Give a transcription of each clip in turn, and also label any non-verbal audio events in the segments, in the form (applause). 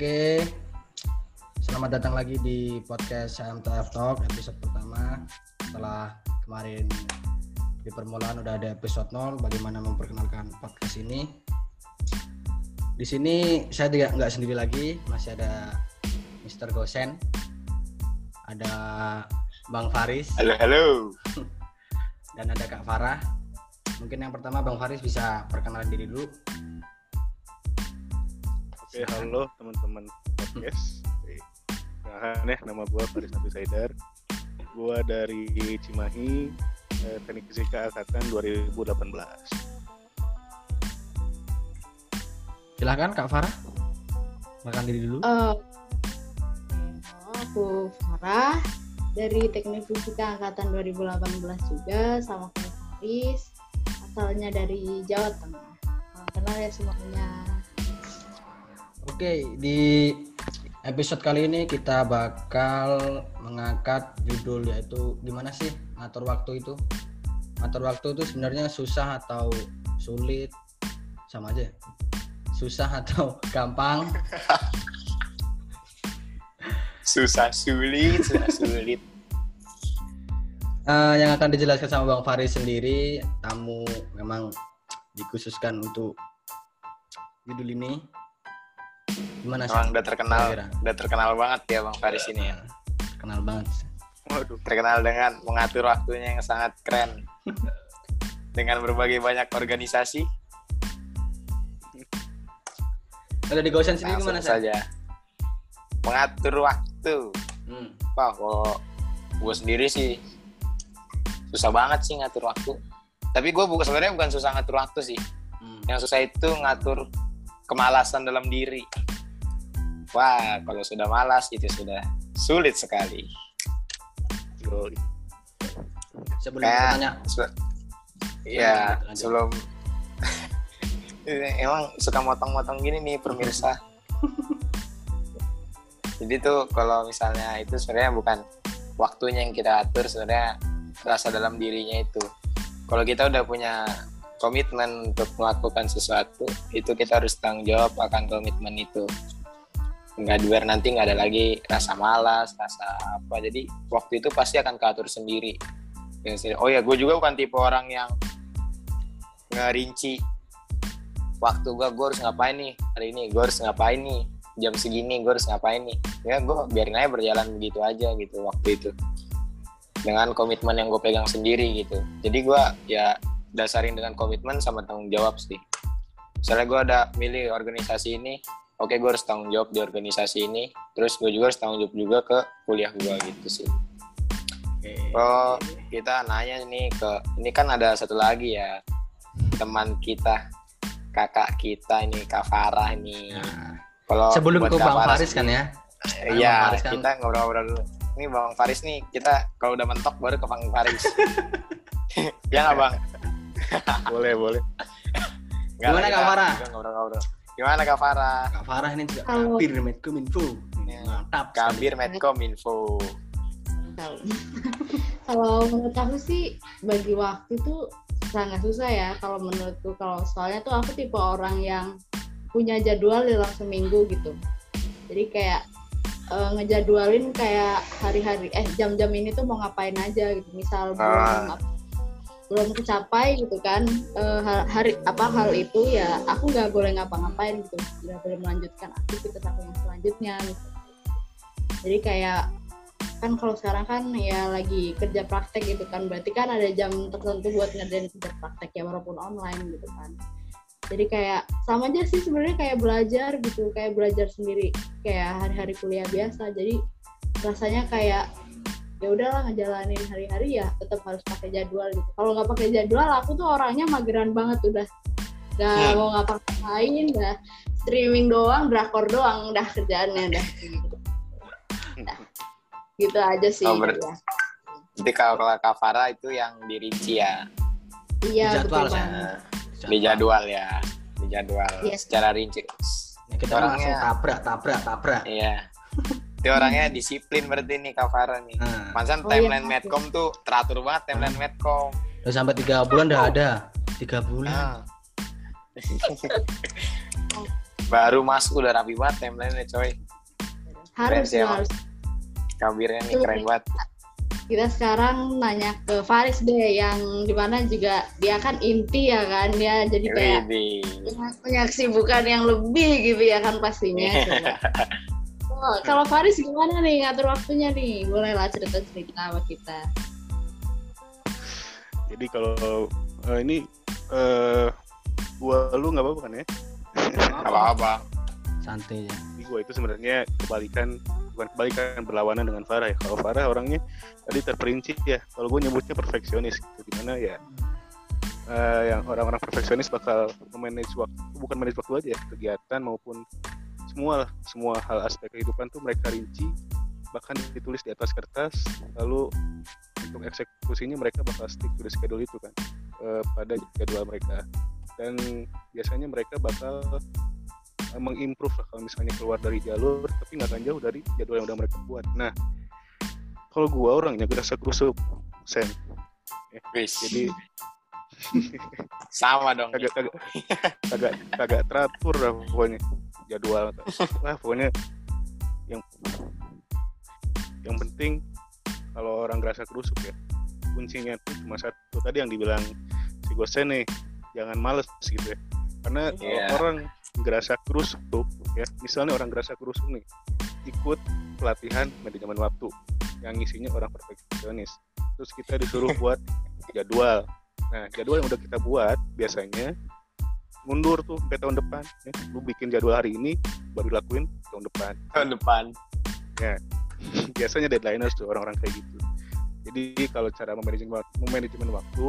Oke, selamat datang lagi di podcast MTF Talk episode pertama. Setelah kemarin di permulaan udah ada episode 0, bagaimana memperkenalkan podcast ini. Di sini saya tidak nggak sendiri lagi, masih ada Mr. Gosen, ada Bang Faris, Halo, halo. (laughs) dan ada Kak Farah. Mungkin yang pertama Bang Faris bisa perkenalan diri dulu. Oke, halo teman-teman podcast. Nah, nih nama gua Faris Nabi Saidar. Gua dari Cimahi, eh, Teknik Fisika angkatan 2018. Silahkan Kak Farah, perkenalkan diri dulu. Eh, halo, aku Farah dari Teknik Fisika Angkatan 2018 juga sama Faris asalnya dari Jawa Tengah kenal ya semuanya Oke, di episode kali ini kita bakal mengangkat judul yaitu gimana sih ngatur waktu itu? Ngatur waktu itu sebenarnya susah atau sulit? Sama aja. Susah atau (laughs) gampang? Susah sulit, susah sulit. Eh, yang akan dijelaskan sama Bang Faris sendiri, tamu memang dikhususkan untuk judul ini. Gimana sih? Emang udah terkenal, kira-kira? udah terkenal banget ya Bang Faris ini ya. Kenal banget. Waduh, Terkenal dengan mengatur waktunya yang sangat keren. (laughs) dengan berbagai banyak organisasi, Ada di Gosen sendiri gimana sih? saja. Mengatur waktu. Hmm. Wah, kalau gue sendiri sih susah banget sih ngatur waktu. Tapi gue bukan sebenarnya bukan susah ngatur waktu sih. hmm. Yang susah itu ngatur kemalasan dalam diri. Wah, kalau sudah malas itu sudah sulit sekali. yoi. Sebelum Kayak- bertanya, Se- ya lanjut, lanjut. sebelum (laughs) emang suka motong-motong gini nih pemirsa. (laughs) Jadi tuh kalau misalnya itu sebenarnya bukan waktunya yang kita atur sebenarnya rasa dalam dirinya itu. Kalau kita udah punya komitmen untuk melakukan sesuatu, itu kita harus tanggung jawab akan komitmen itu. Nggak biar nanti nggak ada lagi rasa malas, rasa apa. Jadi waktu itu pasti akan keatur sendiri. Sendiri. Oh ya, gue juga bukan tipe orang yang ngerinci waktu gue gue harus ngapain nih hari ini gue harus ngapain nih jam segini gue harus ngapain nih ya gue biarin aja berjalan begitu aja gitu waktu itu dengan komitmen yang gue pegang sendiri gitu jadi gue ya dasarin dengan komitmen sama tanggung jawab sih misalnya gue ada milih organisasi ini oke gue harus tanggung jawab di organisasi ini terus gue juga harus tanggung jawab juga ke kuliah gue gitu sih Oke. Oh, kita nanya nih ke ini kan ada satu lagi ya teman kita kakak kita ini Kak Farah ini. Nah, Kalau sebelum ke Kak Bang Farah Faris kan ya. Iya, Bang Faris kan- kita ngobrol-ngobrol dulu. Ini Bang Faris nih, kita kalau udah mentok baru ke Bang Faris. (laughs) ya nggak Bang? boleh, boleh. Gimana, Kak Farah? Ngobrol-ngobrol. Gimana Kak Farah? Kak Farah ini juga Halo. kabir Medcominfo. Ya. Mantap. sekali. Kabir Medcom Info. (laughs) Kalau menurut aku sih bagi waktu itu sangat susah ya kalau menurutku kalau soalnya tuh aku tipe orang yang punya jadwal dalam seminggu gitu jadi kayak eh, ngejadwalin kayak hari-hari eh jam-jam ini tuh mau ngapain aja gitu misal belum belum kecapai gitu kan. Eh, hal- hari apa hal itu ya aku nggak boleh ngapa-ngapain gitu. Nggak boleh melanjutkan aktivitas aku yang selanjutnya gitu. Jadi kayak kan kalau sekarang kan ya lagi kerja praktek gitu kan. Berarti kan ada jam tertentu buat ngerjain kerja praktek ya walaupun online gitu kan. Jadi kayak sama aja sih sebenarnya kayak belajar gitu. Kayak belajar sendiri. Kayak hari-hari kuliah biasa. Jadi rasanya kayak ya udahlah ngejalanin hari-hari ya tetap harus pakai jadwal gitu kalau nggak pakai jadwal aku tuh orangnya mageran banget udah nggak Hmm. mau ngapa-ngapain udah streaming doang drakor doang udah kerjaannya udah gitu. Udah. gitu aja sih Oh, ber- ya. Jadi kalau Farah itu yang dirinci ya, iya Jadwal, betul banget di jadwal ya, di jadwal Iya. secara rinci. Ya, kita Orangnya- langsung tabrak, tabrak, tabrak. Iya. Itu orangnya disiplin berarti nih Kak Farah nih. Nah, Pansan Oh, iya, timeline maaf ya. Medcom tuh teratur banget timeline Medcom. udah sampai tiga bulan udah ada. Tiga bulan. Nah. (laughs) baru masuk udah rapi banget timeline coy harus sih emang. harus kabirnya nih Tuh, keren banget kita sekarang nanya ke Faris deh yang di mana juga dia kan inti ya kan dia jadi kayak punya- punya kesibukan yang lebih gitu ya kan pastinya. (laughs) Oh, kalau Faris gimana nih ngatur waktunya nih bolehlah cerita cerita sama kita Jadi kalau eh, ini eh gua lu nggak apa-apa kan ya? apa-apa santai ya Jadi gua itu sebenarnya kebalikan bukan kebalikan berlawanan dengan Farah ya. Kalau Farah orangnya tadi terperinci ya. Kalau gue nyebutnya perfeksionis gitu. Di mana ya eh, yang orang-orang perfeksionis bakal memanage waktu bukan manage waktu aja ya, kegiatan maupun semua lah semua hal aspek kehidupan tuh mereka rinci bahkan ditulis di atas kertas lalu untuk eksekusinya mereka bakal stick to the schedule itu kan eh, pada jadwal mereka. Dan biasanya mereka bakal eh, mengimprove lah kalau misalnya keluar dari jalur tapi nggak akan jauh dari jadwal yang udah mereka buat. Nah kalau gua orangnya gerasa kerusuk sen. Wis. jadi sama dong. (laughs) Kagak kagak kagak kagak teratur lah pokoknya jadwal. Lah pokoknya yang yang penting kalau orang gerasa kerusuk ya kuncinya tuh cuma satu tadi yang dibilang si Gosen nih jangan males gitu ya. Karena kalau Iya. orang gerasa kerusuk ya misalnya orang gerasa kerusuk nih ikut pelatihan manajemen waktu yang isinya orang perfeksionis. Terus kita disuruh (laughs) buat jadwal. Nah jadwal yang udah kita buat biasanya mundur tuh sampai tahun depan ya. lu bikin jadwal hari ini baru lakuin tahun depan tahun depan (laughs) biasanya deadlineers tuh orang-orang kayak gitu jadi kalau cara memanajemen waktu, memanajemen waktu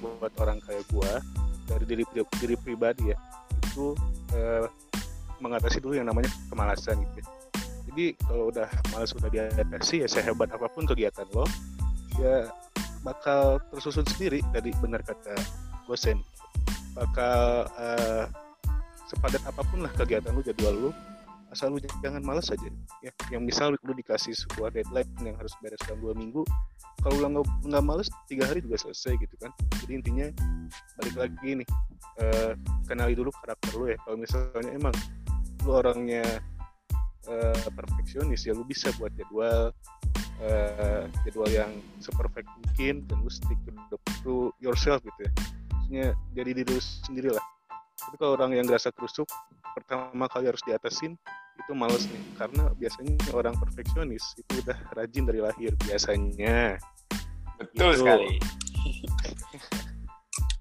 buat orang kayak gua dari diri diri pribadi ya itu eh, mengatasi dulu yang namanya kemalasan gitu ya. jadi kalau udah malas udah diatasi ya sehebat apa pun kegiatan lo ya bakal tersusun sendiri tadi benar kata Gosen bakal eh, sepadat apa pun lah kegiatan lu jadwal lu asal lu jangan malas aja ya. Yang misal lu dikasih sebuah deadline yang harus beres dalam dua minggu kalau lu nggak nggak males tiga hari juga selesai gitu kan. Jadi intinya balik lagi nih eh, kenali dulu karakter lu ya. Kalau misalnya emang lu orangnya eh, perfeksionis ya lu bisa buat jadwal eh, jadwal yang seperfect mungkin dan lu stick to, the- to yourself gitu ya maksudnya jadi diri lu sendiri lah. Tapi kalau orang yang gerasa kerusuk pertama kali harus diatasin itu males nih. Karena biasanya orang perfeksionis itu udah rajin dari lahir biasanya. Betul Gitu. sekali.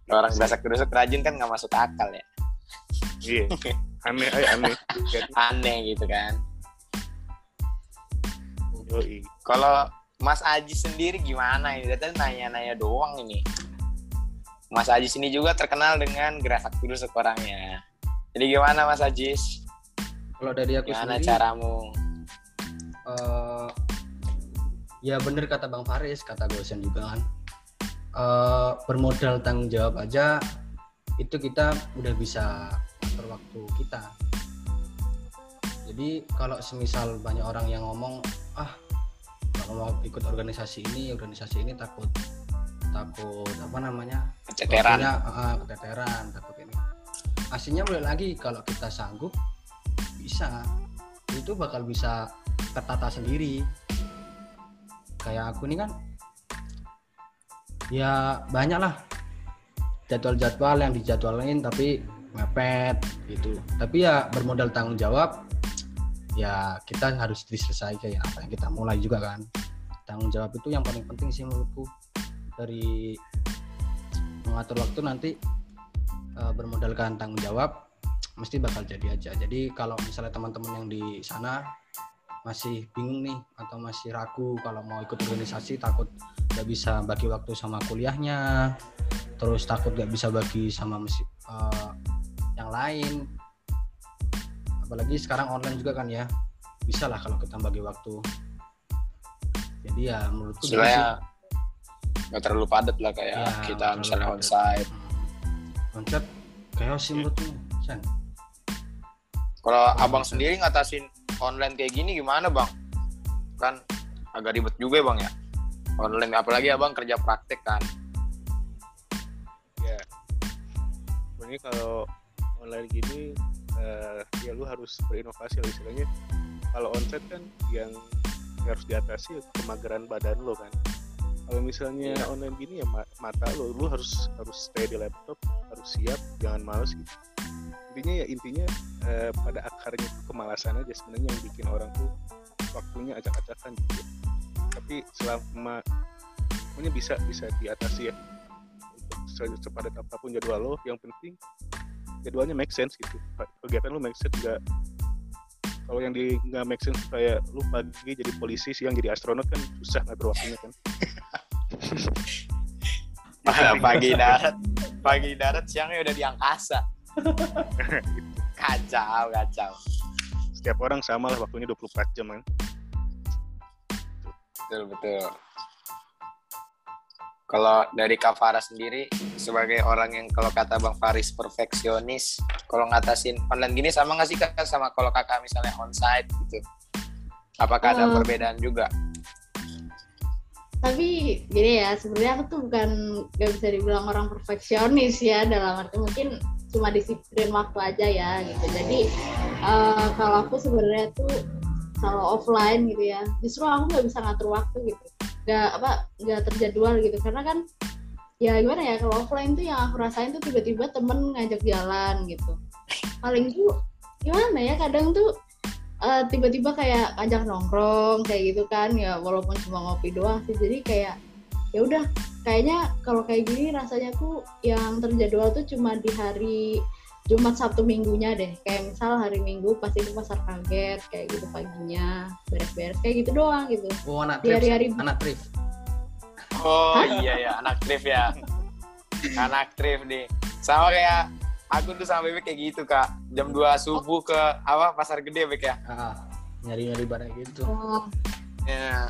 (laughs) Orang berasa kerusuk rajin kan nggak masuk akal ya. Iya. Aneh ay aneh. (laughs) Aneh gitu kan. Kalau Mas Aji sendiri gimana ini? Dia tadi nanya-nanya doang ini. Mas Aji sini juga terkenal dengan gerasak kerusuk orangnya. Jadi gimana Mas Ajis? kalau dari aku Gimana sendiri caramu? eh, ya bener kata Bang Faris kata Gosen juga kan Eh, bermodal tanggung jawab aja itu kita udah bisa atur waktu kita jadi kalau semisal banyak orang yang ngomong ah kalau mau ikut organisasi ini organisasi ini takut takut apa namanya Keceteran. Waktunya, ah, keteteran takut ini. Aslinya mulai lagi kalau kita sanggup bisa. Itu bakal bisa tertata sendiri. Kayak aku ini kan ya banyak lah jadwal-jadwal yang dijadwalin tapi mepet gitu. Tapi ya bermodal tanggung jawab ya kita harus diselesaikan kayak apa yang kita mulai juga kan. Tanggung jawab itu yang paling penting sih menurutku dari mengatur waktu nanti eh, bermodalkan tanggung jawab mesti bakal jadi aja jadi kalau misalnya teman-teman yang di sana masih bingung nih atau masih ragu kalau mau ikut organisasi takut nggak bisa bagi waktu sama kuliahnya terus takut nggak bisa bagi sama mesi- eh, yang lain apalagi sekarang online juga kan ya bisa lah kalau kita bagi waktu jadi ya menurutku gitu sih. Sebenarnya nggak terlalu padat lah kayak Ya, kita misalnya padat. onsite. konsep kayak sih menurutku Sen. Kalau abang sendiri ngatasin online kayak gini gimana bang? Kan agak ribet juga ya bang ya. Online apalagi abang kerja praktek kan. ya sebenarnya kalau online gini eh, ya lu harus berinovasi lah istilahnya kalau onsite kan yang harus diatasi kemageran badan lo kan kalau misalnya Iya. online gini ya ma- mata lo lu harus harus stay di laptop harus siap jangan males gitu. Intinya ya intinya eh, pada akarnya tuh kemalasan aja sebenarnya yang bikin orang tuh waktunya acak-acakan gitu. Tapi selama pokoknya bisa bisa diatasi ya. Untuk se- sepadat apa pun jadwal lo yang penting jadwalnya make sense gitu. Kegiatan lo make sense nggak kalau yang di nggak make sense kayak lu pagi jadi polisi siang jadi astronot kan susah ngatur waktunya kan? (laughs) Pagi darat. Pagi darat siangnya udah di angkasa. (laughs) Kacau kacau. Setiap orang sama lah waktunya 24 jam kan? Betul betul kalau dari Kak Farah sendiri sebagai orang yang kalau kata Bang Faris perfeksionis kalau ngatasin online gini sama nggak sih kak? Sama kalau kakak misalnya onsite gitu. Apakah ada Eh. perbedaan juga? Tapi gini ya sebenarnya aku tuh bukan gak bisa dibilang orang perfeksionis ya dalam arti mungkin cuma disiplin waktu aja ya gitu. Jadi eh, kalau aku sebenarnya tuh kalau offline gitu ya justru aku nggak bisa ngatur waktu gitu nggak apa nggak terjadwal gitu. Karena kan ya gimana ya kalau offline tuh yang aku rasain tuh tiba-tiba temen ngajak jalan gitu. Paling tuh gimana ya kadang tuh eh, tiba-tiba kayak ajak nongkrong kayak gitu kan. Ya walaupun cuma ngopi doang sih. Jadi kayak ya udah kayaknya kalau kayak gini rasanya tuh yang terjadwal tuh cuma di hari Jumat Sabtu Minggunya deh. Kayak misal hari Minggu pasti ke pasar kaget kayak gitu paginya beres-beres kayak gitu doang gitu. Oh, anak Di trip. hari-hari- Anak trip. oh iya ya anak trip ya. Anak trip nih. Sama kayak aku tuh sama bebek kayak gitu kak. Jam 2 subuh ke apa pasar gede bebek ya? Ah, nyari-nyari barang gitu. oh, ya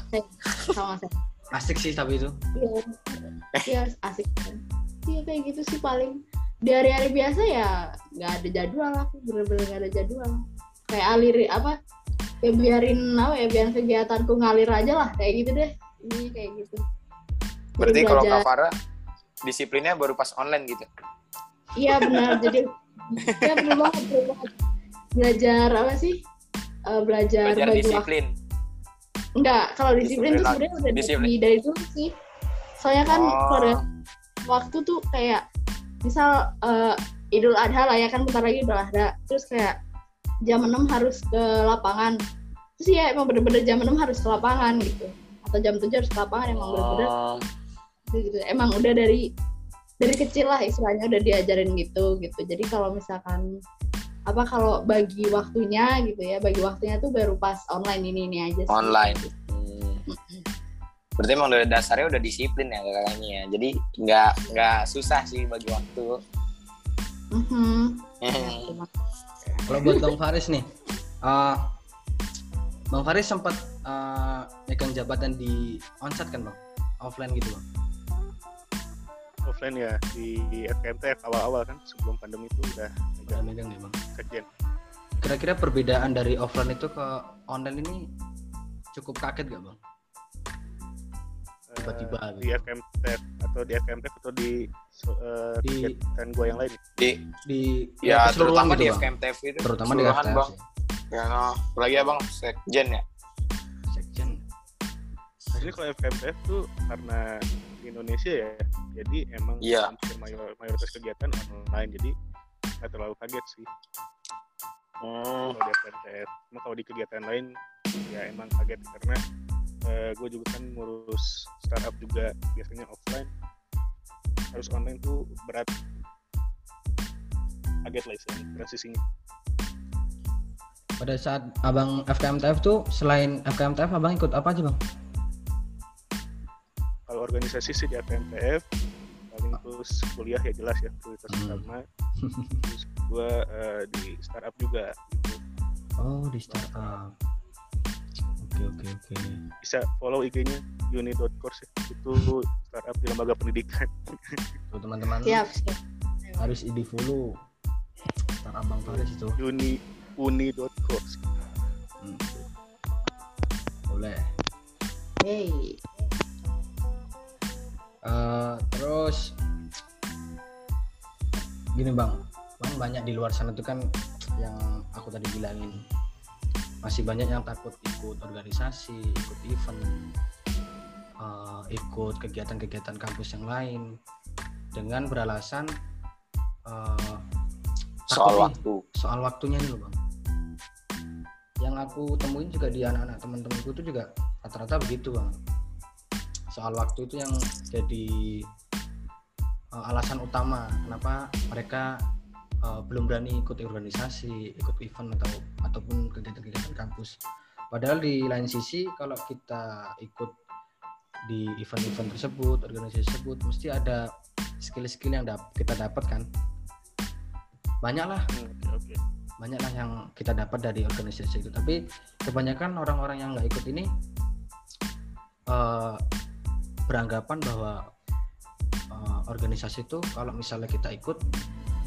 sama saya Asik sih tapi itu. Iya, iya asik. Iya kayak gitu sih paling di hari-hari biasa ya nggak ada jadwal aku bener-bener nggak ada jadwal. Kayak alir apa? Ya biarin apa ya biarin kegiatanku ngalir aja lah kayak gitu deh. Ini kayak gitu. berarti Jadi kalau. Kak Farah disiplinnya baru pas online gitu Iya benar. Jadi ya bener banget, bener banget. Belajar apa sih? Eh, belajar, belajar waktu. disiplin Enggak, kalau disiplin tuh Disiplin sebenarnya udah disiplin. dari, dulu sih. Soalnya kan Oh. kalau ada waktu tuh kayak misal eh, Idul Adha lah ya kan bentar lagi Idul Adha. Terus kayak jam 6 harus ke lapangan. Terus ya emang bener-bener jam 6 harus ke lapangan gitu. Atau jam 7 harus ke lapangan emang bener-bener Oh, gitu. Emang udah dari dari kecil lah istilahnya udah diajarin gitu gitu. Jadi kalau misalkan apa kalau bagi waktunya gitu ya, bagi waktunya tuh baru pas online ini ini aja sih. online. Berarti emang udah dasarnya udah disiplin ya kakaknya ya jadi nggak nggak susah sih bagi waktu Mhm. Hmm. Kalau buat Bang Faris nih, eh, Bang Faris sempat eh, megang jabatan di onsite kan bang, offline gitu bang. offline ya di FKMTF awal-awal kan sebelum pandemi itu udah Udah megang megang ya bang. sekjen Kira-kira perbedaan dari offline itu ke online ini cukup kaget gak bang? Tiba-tiba di gitu. FKMTF atau di FKMTF atau di eh, Di- kegiatan gue yang lain di Di ya, keseluruhan terutama gitu, di. FKMTF itu Terutama di FKMTF bang sih. ya no. apalagi abang sekjen ya Sekjen. Jadi kalau FKMTF tuh karena di Indonesia ya, jadi emang hampir mayor- mayoritas kegiatan online, jadi nggak terlalu kaget sih Hmm. kalau di kalau di kegiatan lain ya emang kaget karena gue juga kan ngurus startup juga biasanya offline, harus online tuh berat. Kaget lah istilahnya transisinya. Pada saat abang FKMTF tuh selain FKMTF abang ikut apa aja bang? Kalau organisasi sih di FKMTF paling terus kuliah ya jelas ya prioritas Hmm. utama. Terus gue di startup juga gitu. Oh di startup. Oke oke oke. bisa follow IG-nya uni.course ya. itu startup di lembaga pendidikan Tuh teman-teman Siap, siap. harus di follow startup bang Faris itu. uni uni.course Hmm. Boleh. Hey. Eh, terus gini bang, bang banyak di luar sana tuh kan yang aku tadi bilangin masih banyak yang takut ikut organisasi ikut event uh, ikut kegiatan-kegiatan kampus yang lain. Dengan beralasan uh, soal nih, waktu. soal waktunya nih loh bang. Yang aku temuin juga di anak-anak teman-temanku itu juga rata-rata begitu bang. Soal waktu itu yang jadi uh, alasan utama kenapa mereka uh, belum berani ikut organisasi ikut event atau ataupun kegiatan-kegiatan kampus. Padahal di lain sisi kalau kita ikut di event-event tersebut organisasi tersebut mesti ada skill-skill yang dap kita dapat kan? Banyak lah Hmm, oke oke. Banyak lah yang kita dapat dari organisasi itu. Tapi kebanyakan orang-orang yang nggak ikut ini eh, beranggapan bahwa eh, organisasi itu kalau misalnya kita ikut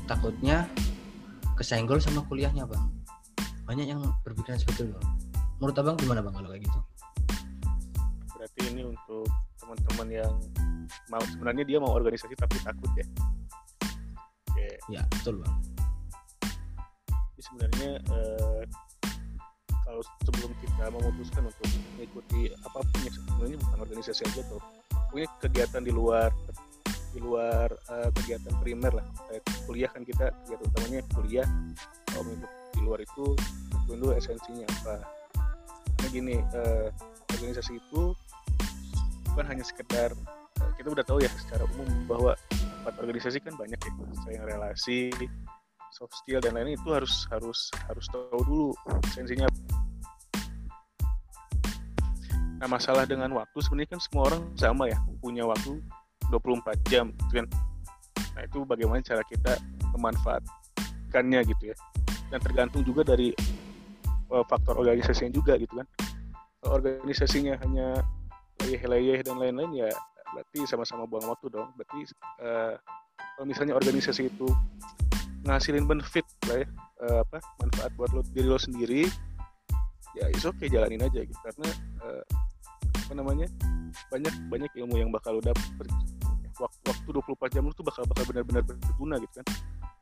takutnya kesenggol sama kuliahnya bang. Banyak yang berpikiran seperti itu menurut abang gimana bang kalau kayak gitu? Berarti ini untuk teman-teman yang mau sebenarnya dia mau organisasi tapi takut ya? Oke. Ya betul bang. Jadi sebenarnya eh, kalau sebelum kita memutuskan untuk mengikuti apa pun ya sebenarnya bukan organisasi aja tuh punya kegiatan di luar di luar eh, kegiatan primer lah. Kayak kuliah kan kita kegiatan utamanya kuliah. Kalau mengikut di luar itu dulu esensinya apa. Karena gini eh, organisasi itu bukan hanya sekedar eh, kita udah tahu ya secara umum bahwa tempat organisasi kan banyak ya. Saya relasi soft skill dan lain-lain itu harus harus harus tahu dulu esensinya. Nah masalah dengan waktu sebenarnya kan semua orang sama ya punya waktu 24 jam gitu kan. Nah itu bagaimana cara kita memanfaatkannya gitu ya. Dan tergantung juga dari uh, faktor organisasinya juga gitu kan. Kalau organisasinya hanya leyeh-leyeh dan lain-lain ya berarti sama-sama buang waktu dong. Berarti uh, kalau misalnya organisasi itu ngasilin benefit lah ya eh, apa manfaat buat lo diri lo sendiri ya is oke jalanin aja gitu karena eh, apa namanya banyak banyak ilmu yang bakal lo dapet waktu, waktu 24 jam lo tuh bakal bakal benar-benar berguna gitu kan.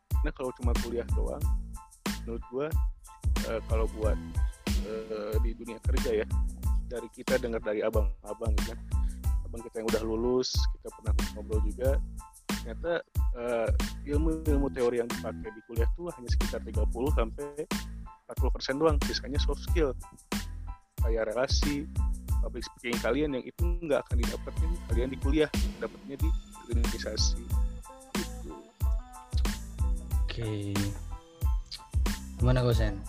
Karena kalau cuma kuliah doang menurut gua eh, kalau buat eh, di dunia kerja ya dari kita dengar dari abang-abang gitu kan abang kita yang udah lulus kita pernah ngobrol juga ternyata eh, ilmu-ilmu teori yang dipakai di kuliah tuh hanya sekitar 30 sampai 40 persen doang sisanya soft skill. Kayak relasi public speaking kalian yang itu nggak akan didapetin kalian di kuliah dapetnya di organisasi. Gitu. Oke. Gimana Gosen?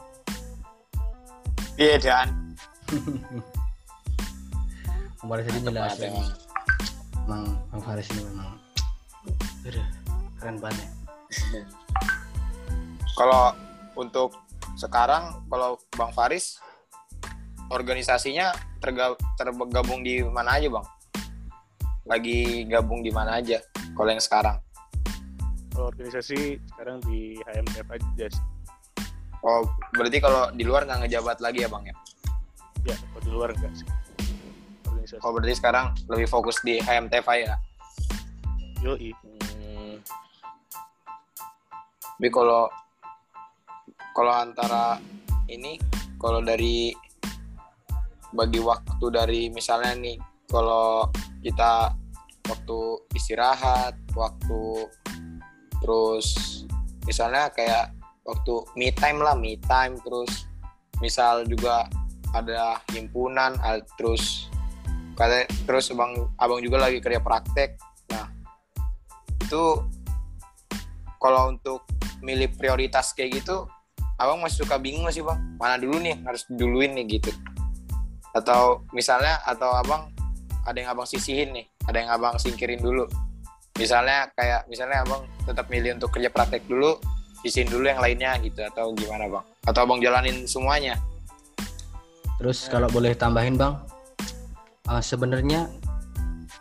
Iya dan Bang (laughs) Faris tadi Mantap jelasin banget, Bang Faris ini memang keren banget (laughs) kalau untuk sekarang kalau Bang Faris organisasinya tergabung di mana aja Bang? Lagi gabung di mana aja kalau yang sekarang? kalau organisasi sekarang di HMTF aja sih. Oh, berarti kalau di luar nggak ngejabat lagi ya Bang ya? ya kalau di luar enggak sih organisasi Oh, berarti sekarang lebih fokus di HMTF ya? yoi Hmm. Tapi kalau kalau antara ini kalau dari bagi waktu dari misalnya nih kalau kita waktu istirahat, waktu terus misalnya kayak waktu me time lah, me time terus misal juga ada himpunan terus kata terus abang abang juga lagi kerja praktek. Nah itu kalau untuk milih prioritas kayak gitu abang masih suka bingung sih bang. Mana dulu nih harus duluin nih gitu atau misalnya atau abang ada yang abang sisihin nih ada yang abang singkirin dulu misalnya kayak misalnya abang tetap milih untuk kerja praktek dulu sisihin dulu yang lainnya gitu atau gimana bang atau abang jalanin semuanya Terus kalau boleh tambahin bang, eh, sebenarnya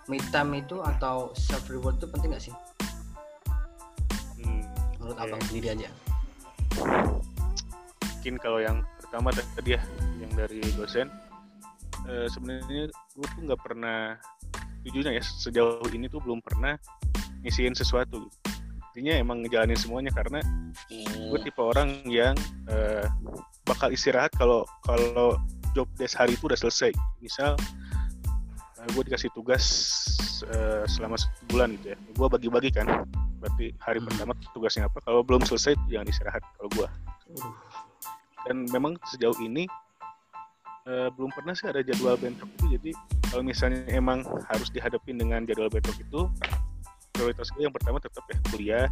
me time itu atau self reward itu penting nggak sih? Hmm, Menurut Oke. abang sendiri aja. mungkin kalau yang pertama tadi ya yang dari dosen eh, sebenarnya gue tuh nggak pernah jujurnya ya sejauh ini tuh belum pernah ngisiin sesuatu gitu. intinya emang ngejalanin semuanya karena Hmm. gue tipe orang yang eh, bakal istirahat kalau kalau job desk hari itu udah selesai misal gue dikasih tugas eh, selama sebulan gitu ya gue bagi-bagi kan berarti hari Hmm. pertama tugasnya apa kalau belum selesai jangan istirahat kalau gue dan memang sejauh ini eh, belum pernah sih ada jadwal bentrok itu jadi kalau misalnya emang harus dihadapin dengan jadwal bentrok itu prioritas gue yang pertama tetap ya kuliah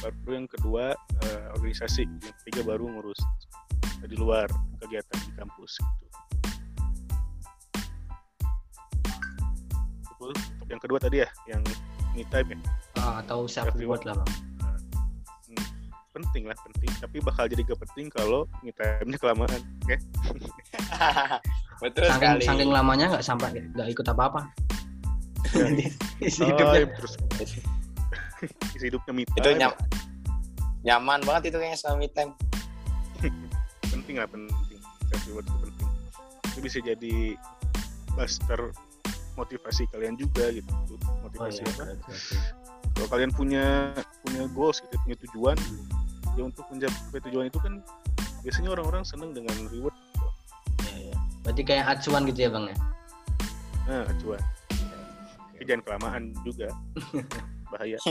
baru yang kedua eh, organisasi yang ketiga baru ngurus di luar kegiatan di kampus gitu. Untuk yang kedua tadi ya yang me time ya. Ah, atau self reward lah bang penting lah penting. Tapi bakal jadi gak penting kalau time-nya kelamaan oke? (laughs) Betul saking sekali. saking lamanya nggak sampai nggak ikut apa apa (laughs) isi Oh, hidupnya. iya, terus. (laughs) Isi hidupnya me itu nyam nyaman banget itu kayaknya sama me time. penting lah penting. Self reward itu penting. Itu bisa jadi booster motivasi kalian juga gitu. Oh, motivasi iya, apa oke, oke. kalau kalian punya punya goals gitu punya tujuan ya untuk mencapai tujuan itu kan biasanya orang-orang seneng dengan reward. Iya, iya. berarti kayak acuan gitu ya bang ya? Nah acuan. Tapi jangan kelamaan juga. (laughs) Bahaya. (laughs)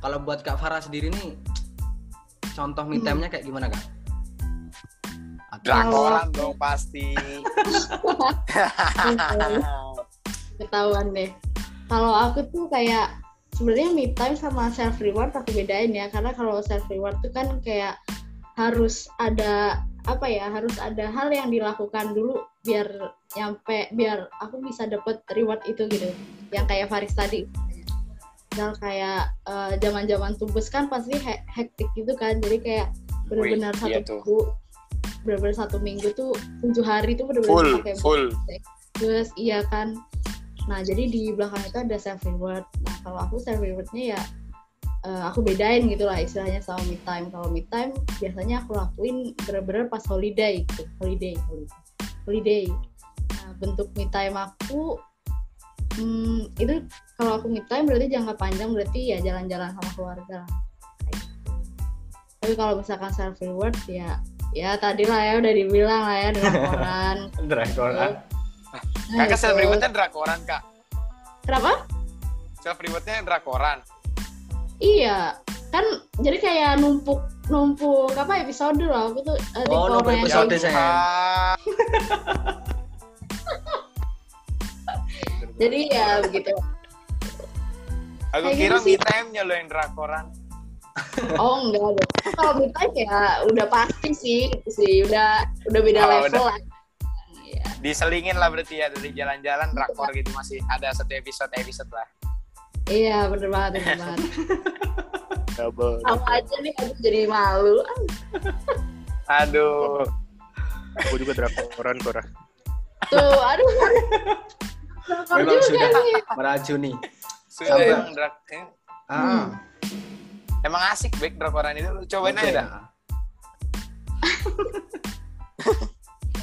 Kalau buat kak Farah sendiri nih contoh me time-nya kayak gimana kak? Drakoran dong pasti. (laughs) ketahuan deh. Kalau aku tuh kayak sebenarnya me time sama self reward aku bedain ya karena kalau self reward tuh kan kayak harus ada apa ya harus ada hal yang dilakukan dulu biar nyampe biar aku bisa dapet reward itu gitu. Yang kayak Faris tadi. Misal kayak eh, zaman-zaman tugas kan pasti he- hektik gitu kan. Jadi kayak benar-benar satu iya minggu benar-benar satu minggu tuh tujuh hari tuh benar-benar pakai full. terus iya kan nah jadi di belakang itu ada self reward nah kalau aku self rewardnya ya eh, aku bedain gitu lah istilahnya sama me time kalau me time biasanya aku lakuin bener-bener pas holiday gitu holiday holiday, holiday. Nah, bentuk me time aku hmm, itu kalau aku me time berarti jangka panjang berarti ya jalan-jalan sama keluarga lah. Gitu. tapi kalau misalkan self reward ya ya tadi lah ya udah dibilang lah ya dengan koran (laughs) Drakoran. Nah, Kakak self itu. rewardnya drakoran kak. kenapa Self rewardnya drakoran. Iya, kan jadi kayak numpuk numpuk apa episode lah aku tuh di Oh, numpuk episode. Ya saya. Jadi ya begitu. Aku Kayak kira gitu me time-nya lo yang drakoran. Oh enggak ada. Kalau me time ya udah pasti sih, gitu sih udah udah beda Oh, level udah. lah. Diselingin lah berarti ya dari jalan-jalan drakor gitu masih ada satu episode episode lah. Iya bener banget bener banget. (laughs) double Sama aja nih aku jadi malu. Aduh. gue juga drakoran korah Tuh, aduh. Drakor Memang juga sudah nih. meracuni Sudah Sampai- emang drak eh, ah emang asik baik drakoran itu cobain Oke. aja dah. (laughs)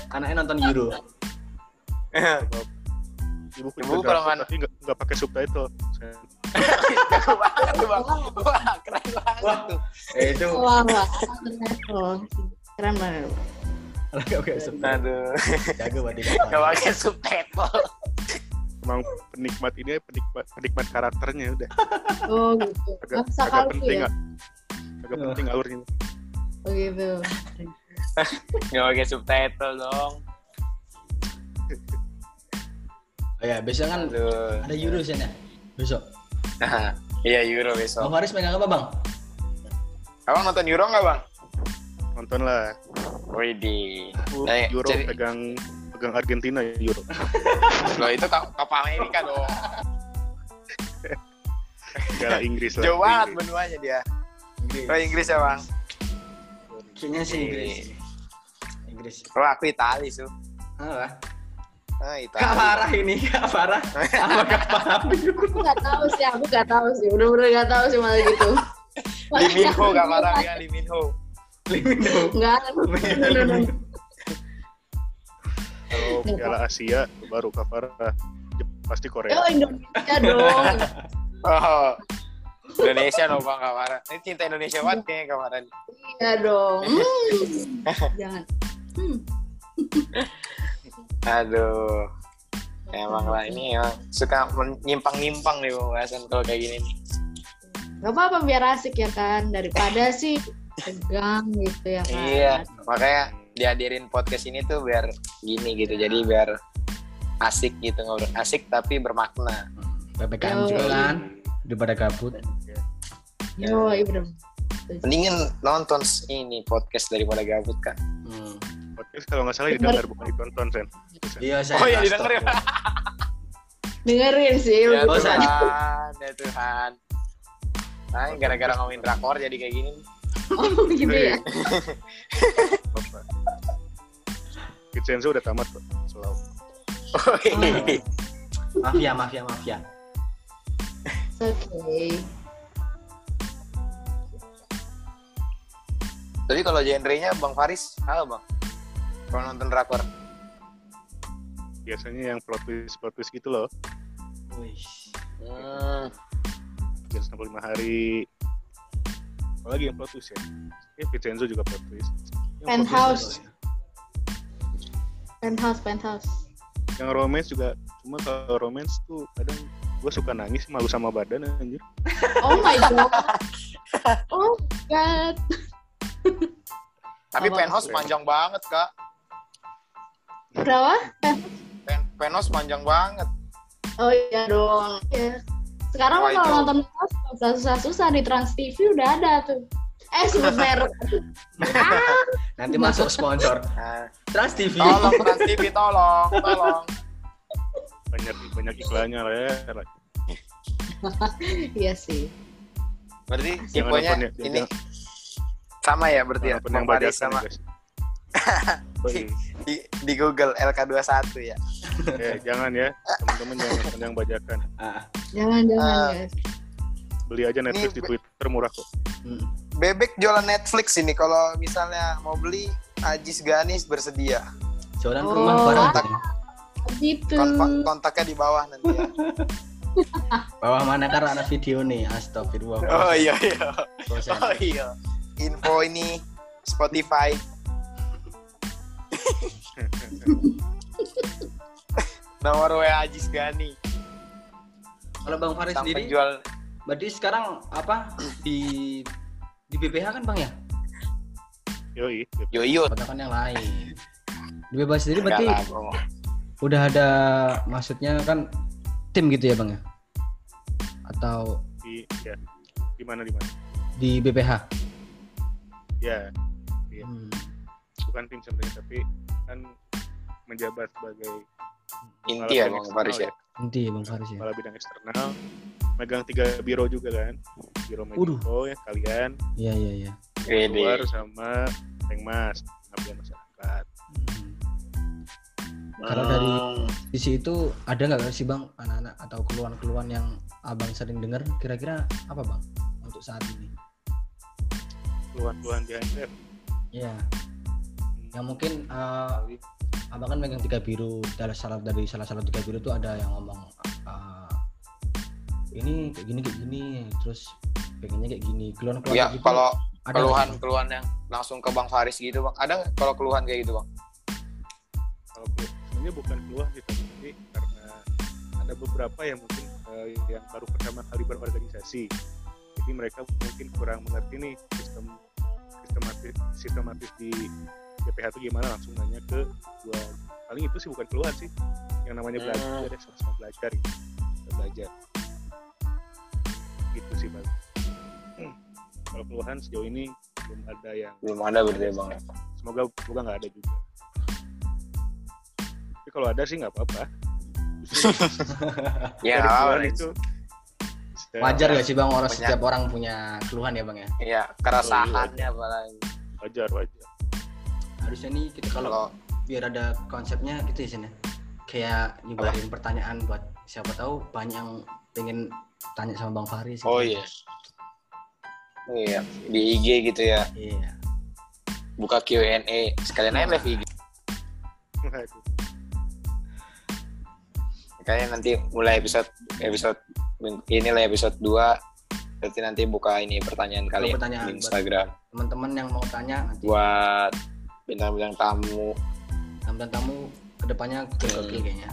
anaknya nonton Euro ibu Ibu juga kalau man- tapi nggak nggak pakai subtitle Jago banget tuh bang. Wah keren banget Wah. tuh. eh itu Wah. Keren banget. oke Aduh. jago berarti Gak pakai subtitle. emang penikmat ini penikmat penikmat karakternya udah Oh gitu. agak Maksa agak penting ya. nggak agak Oh. penting alurnya Oh gitu. (laughs) Gak pakai subtitle dong. oh ya besok kan Aduh. ada Euro sih ya besok Nah, iya Euro Bang besok. Faris megang apa bang Abang nonton Euro nggak bang? nonton lah Widih. Aku Nah, Euro jadi- pegang pegang Argentina ya Euro (laughs) Loh itu Kap- Copa Amerika dong. Negara Inggris lah Jauh banget Inggris. benuanya dia. Oh Inggris ya bang? Kayaknya sih Inggris Inggris Oh aku Itali su. ah Ah Kak Itali. Farah ini Kak Farah apakah paham Aku nggak tahu sih, aku nggak tahu sih. Bener-bener nggak tahu sih malah gitu. Lee Min Ho gak marah ya Lee Min Ho. Limino Enggak. kalau Piala Asia baru Kavara pasti Korea Oh Indonesia dong. (laughs) Oh, Indonesia dong bang kemarin. Ini cinta Indonesia banget kayaknya kemarin. Iya dong. Hmm. (laughs) Jangan. Hmm. (laughs) Aduh. Emang lah ini emang suka menyimpang-nyimpang nih pembahasan kalau kayak gini nih. Gak apa-apa biar asik ya kan daripada sih tegang gitu ya kan. Iya, makanya dihadirin podcast ini tuh biar gini gitu. Jadi biar asik gitu ngobrol. Asik tapi bermakna. PPKM juga kan daripada Yo, iya. Mendingan nonton ini podcast daripada gabut kan. Hmm. Podcast kalau nggak salah didengar bukan ditonton, Sen. iya saya Oh iya stop. didengerin. Dengerin sih. Ya Oh, Tuhan, ya Tuhan. Nah, gara-gara ngomongin drakor jadi kayak gini. (laughs) Oh gitu ya. (laughs) Vincenzo udah tamat kok. Selalu. Oh, iya. mafia mafia mafia Oke. Tapi kalau genrenya Bang Faris, apa Bang? Kalau nonton drakor. Biasanya yang plot twist, plot twist gitu loh. Wih. Hmm, 365 hari. Apalagi yang plot twist ya? Ya Vincenzo juga plot twist. Yang Penthouse. plot twist- Penthouse, penthouse. Yang romance juga. Cuma kalau romance tuh kadang gue suka nangis malu sama badan anjir. Oh my god. Oh my god. Tapi Apa? penthouse panjang banget, Kak. Berapa? Pen penthouse panjang banget. Oh iya dong. Ya. Sekarang Wah, mah kalau itu. nonton Penthouse susah-susah di Trans TV udah ada tuh. Eh sebut merek. ah, (laughs) nanti masuk sponsor Nah, Trans TV tolong Trans TV, tolong, tolong. Banyak banyak iklannya lah (laughs) ya. iya sih. Berarti tipenya ya, ini sama ya berarti ya, yang bajakan sama ya, guys. (laughs) Di, di Google LK21 ya. Ya, (laughs) jangan ya, teman-teman jangan yang bajakan. Ah, Ah. guys. Beli aja Netflix Ini di Twitter murah kok. hmm. Bebek jualan Netflix ini kalau misalnya mau beli Ajis Ganis bersedia. jualan Oh. rumah bareng Kontak. ya. Gitu. Kon- kontaknya di bawah nanti ya. bawah mana karena ada video nih astagfirullah Oh iya iya. Oh iya. Info ini Spotify. Nomor WA Ajis Gani. kalau bang Faris sendiri penjual berarti sekarang apa di di BPH kan bang ya Yoi. Yoyo. katakan yang lain di BPH sendiri berarti lah, udah ada maksudnya kan tim gitu ya bang ya atau Di ya. Di mana di mana? di BPH Ya, Iya. Hmm. bukan tim sebenarnya tapi kan menjabat sebagai Inti ya Bang Faris ya. eksternal inti bang Faris ya Kepala bidang eksternal megang tiga biro juga kan. Biro Waduh. Mediko ya kalian, iya iya iya Gede. luar sama Pengmas, pengabdian masyarakat. Hmm. Kalau dari sisi itu ada nggak sih bang anak-anak atau keluhan-keluhan yang abang sering dengar kira-kira apa bang untuk saat ini? Keluhan-keluhan di HNF. Ya, yang mungkin eh, abang kan megang tiga biru dari salah dari salah satu tiga biru itu ada yang ngomong eh, ini kayak gini kayak gini terus pengennya kayak gini keluhan-keluhan Ya kayak gitu kalau ada keluhan-keluhan yang langsung ke Bang Faris gitu Bang. Ada nggak kalau keluhan kayak gitu Bang? Kalau sebenarnya bukan keluhan sih tapi karena ada beberapa yang mungkin eh, yang baru pertama kali berorganisasi. Jadi mereka mungkin kurang mengerti nih sistem sistematis sistematis di BPH itu gimana? Langsung nanya ke gua. Paling itu sih bukan keluhan sih. Yang namanya belajar Hmm. ya sama-sama belajar gitu. Belajar. Gitu sih bang. (clears throat) Kalau keluhan sejauh ini belum ada yang Belum ada berarti ya, Bang. semoga semoga nggak ada juga. Tapi kalau ada sih nggak apa-apa. (laughs) Ya, dari keluhan itu wajar gak sih bang orang Banyak. setiap orang punya keluhan ya bang ya Iya, keresahannya apalagi. wajar wajar harusnya nih kita kalau Kalau biar ada konsepnya gitu ya sini kayak nyebarin pertanyaan buat siapa tahu banyak yang pengen tanya sama bang Faris gitu. Oh iya. Iya, di IG gitu ya. iya Buka Q&A. Sekalian aja live IG. Kayaknya nanti mulai episode episode ini lah episode 2 Berarti nanti buka ini pertanyaan kali ya pertanyaan di Instagram teman-teman yang mau tanya nanti buat bintang-bintang tamu. tamu tamu ke depannya gokil Hmm. kayaknya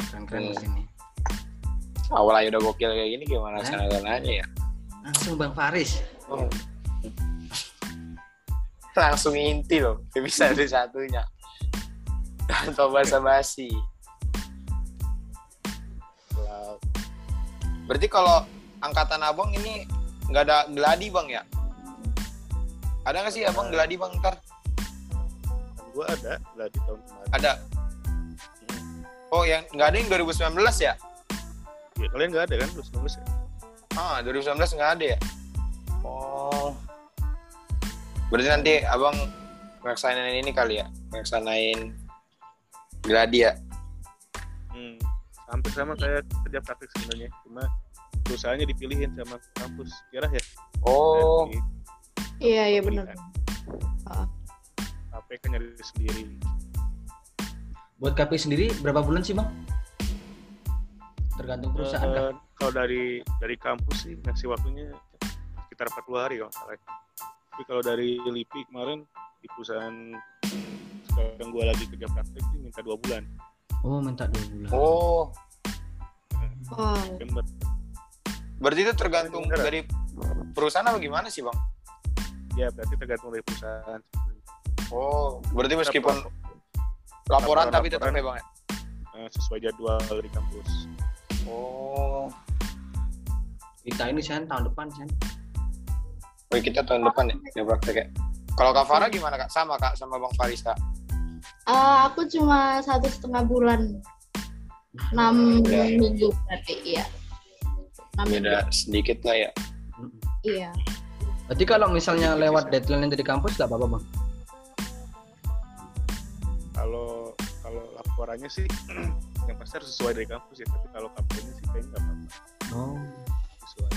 keren-keren Hmm. sini Awal aja udah gokil kayak gini gimana Hah? cara nanya ya? langsung bang Faris Langsung inti loh, bisa ada satunya. Tanpa basa-basi. Berarti kalau angkatan abang ini nggak ada geladi bang ya? Ada nggak sih abang geladi bang ntar? Gue ada lah di tahun kemarin. Ada. Oh yang nggak ada yang 2019 ya? Ya, kalian nggak ada kan terus nulis ya? Ah 2019 nggak ada ya? Oh. Berarti nanti abang ngelaksanain ini kali ya? Ngelaksanain geladi ya? Hmm. Hampir sama kayak kerja praktik sebenarnya, cuma perusahaannya dipilihin sama kampus. Kira ya? Oh. Dari Iya iya benar. HP kan nyari sendiri. buat KP sendiri berapa bulan sih bang tergantung perusahaan Eh, kan kalau dari dari kampus sih ngasih waktunya sekitar 40 hari kalau salah. Tapi kalau dari LIPI kemarin di perusahaan sekarang gue lagi kerja praktik sih minta dua bulan. Oh minta dua bulan Oh. Wow. September. Berarti itu tergantung Beneran. dari perusahaan apa gimana sih bang? Ya berarti tergantung dari perusahaan. Oh. Berarti meskipun Lapor- laporan, laporan- tapi tetap laporan. ya bang ya? eh, sesuai jadwal dari kampus. Oh. kita ini sen tahun depan sen Oh kita tahun depan ya ya praktek ya. Kalau Kak Farah gimana kak? Sama kak sama Bang Faris kak? Eh, aku cuma satu setengah bulan, enam Ya. minggu berarti iya. Minggu. Beda sedikit lah ya. Iya. berarti kalau misalnya lewat deadline yang dari kampus nggak apa-apa bang Kalau kalau laporannya sih (clears throat) yang pasti harus sesuai dari kampus ya. Tapi kalau kampusnya sih kayaknya nggak apa-apa oh sesuai.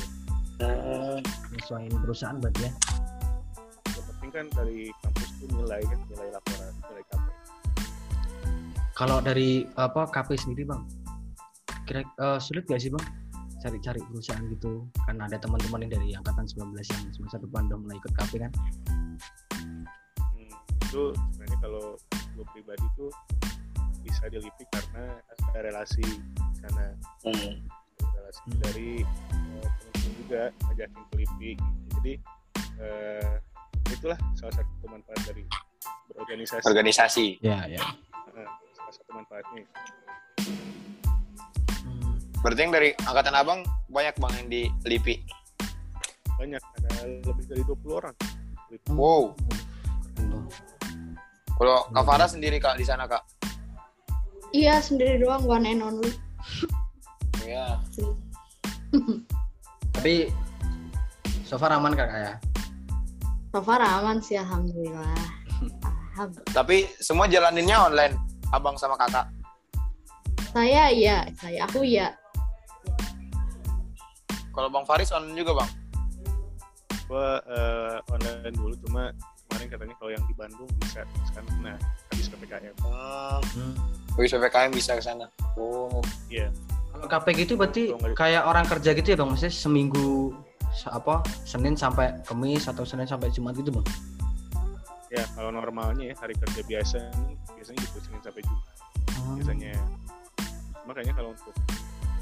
sesuaiin perusahaan berarti ya Yang penting kan dari kampus tuh nilai kan nilai laporan nilai KP. Kalau dari apa KP sendiri bang kira eh, sulit gak sih bang cari-cari perusahaan gitu kan ada teman-teman yang dari angkatan 19 yang semester depan udah mulai ikut KP kan Hmm, itu sebenarnya kalau gue pribadi tuh bisa dilipik karena ada relasi sana Hmm. relasi dari eh, teman-teman juga ngajakin ke LIPI gitu. jadi eh, itulah salah satu manfaat dari berorganisasi Organisasi. ya ya Eh, salah satu manfaatnya Hmm. Berarti yang dari angkatan abang banyak bang yang di LIPI. banyak ada lebih dari 20 orang LIPI. Wow. Kalau Kak Farah sendiri kak di sana kak? Iya sendiri doang one and only. Iya. tapi so far aman kakak ya So far aman sih alhamdulillah. Tapi semua jalaninnya online. Abang sama kakak. Saya iya, saya aku iya. Kalau Bang Faris online juga bang? gue eh, online dulu cuma kemarin katanya kalau yang di Bandung bisa sekarang nah habis ppkm Hmm. Hmm. Wis PPKM bisa ke sana. Oh. iya Kalau KP gitu berarti kayak orang kerja gitu ya bang, maksudnya seminggu se- apa Senin sampai Kamis atau Senin sampai Jumat gitu bang? Ya kalau normalnya ya hari kerja biasa nih biasanya gitu Senin sampai Jumat Oh. biasanya makanya kalau untuk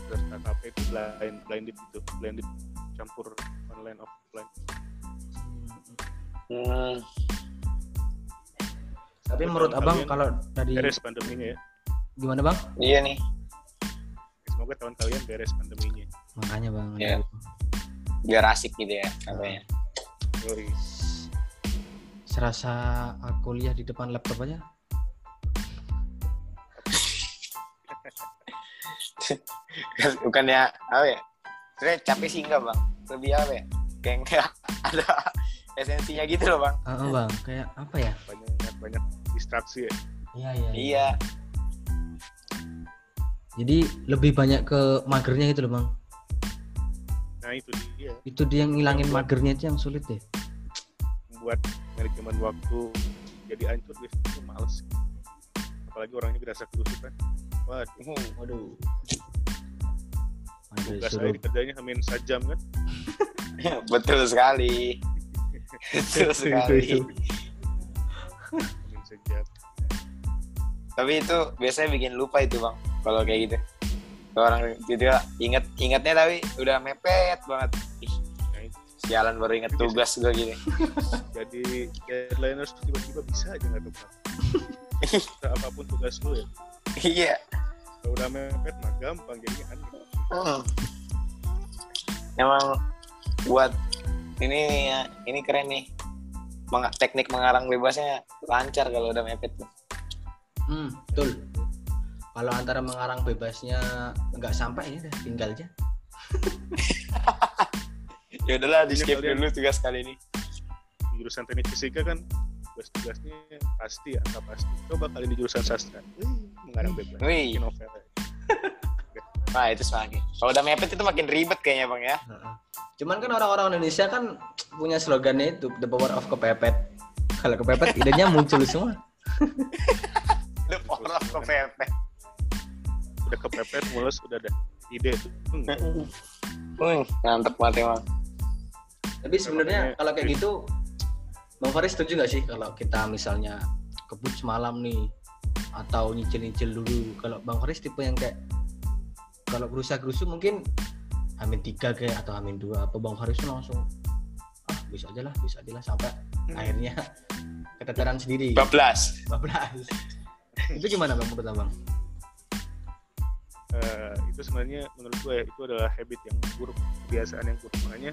peserta KP itu blind blinded gitu blended campur online offline Hmm. Tapi menurut tahun abang kalau dari beres pandeminya ya gimana bang? Iya nih. semoga tahun kalian beres pandeminya Makanya bang. Iya. Biar asik gitu ya katanya. Yoi. Serasa aku kuliah di depan laptop aja. (laughs) Bukannya apa ya? Sebenarnya capek sih enggak bang. Lebih apa ya? Kayak nggak (laughs) ada esensinya gitu loh bang. Ah, ah, bang, kayak apa ya? banyak banyak distraksi ya Iya iya. Iya. Jadi lebih banyak ke magernya gitu loh bang. nah itu dia Itu dia yang ngilangin magernya itu yang sulit deh. Membuat manajemen waktu jadi hancur biasanya males. Apalagi orangnya berasa kerusukan waduh. Waduh. tugas saya dikerjanya hamin sajam kan. (laughs) Betul sekali. (laughs) Betul sekali. Amin sejak. tapi itu biasanya bikin lupa itu bang kalau kayak gitu. Orang gitu ya inget ingetnya tapi udah mepet banget. Ih, Sialan baru inget tugas gue gini (laughs) Jadi deadlineers tiba-tiba bisa aja nggak tepat. Bisa apa pun tugas lu ya. iya Kalau udah mepet mah gampang jadinya aneh. Hmm. emang buat ini ya ini keren nih Meng- teknik mengarang bebasnya lancar kalau udah mepet tuh Hmm, betul. Kalau antara mengarang bebasnya nggak sampai ya udah tinggal aja. (laughs) (laughs) ya udahlah di Ini skip kalian- dulu tugas kali ini Di jurusan teknik fisika kan tugas-tugasnya pasti angka pasti. Coba kali di jurusan sastra. Mengarang bebas. Wih. Novel. (laughs) nah itu semakin kalau udah mepet itu makin ribet kayaknya bang ya Heeh. Cuman kan orang-orang Indonesia kan punya slogannya itu the power of kepepet. Kalau kepepet (laughs) idenya muncul semua. the power of kepepet Udah kepepet, mulus, udah ada ide tuh. Hmm. Wih, mantep banget emang Tapi sebenarnya kalau kayak gitu Bang Faris setuju nggak sih kalau kita misalnya kebut semalam nih atau nyicil-nyicil dulu? Kalau Bang Faris tipe yang kayak kalau berusaha kerusuh mungkin Amin tiga kayak atau Amin dua apa Bang Faris langsung ah bisa aja lah bisa aja lah sampai Hmm. akhirnya (laughs) keteteran sendiri. Bablas. Bablas. (laughs) Itu gimana bang menurut abang? Eh, itu sebenarnya menurut gue ya, itu adalah habit yang buruk kebiasaan yang buruk. Makanya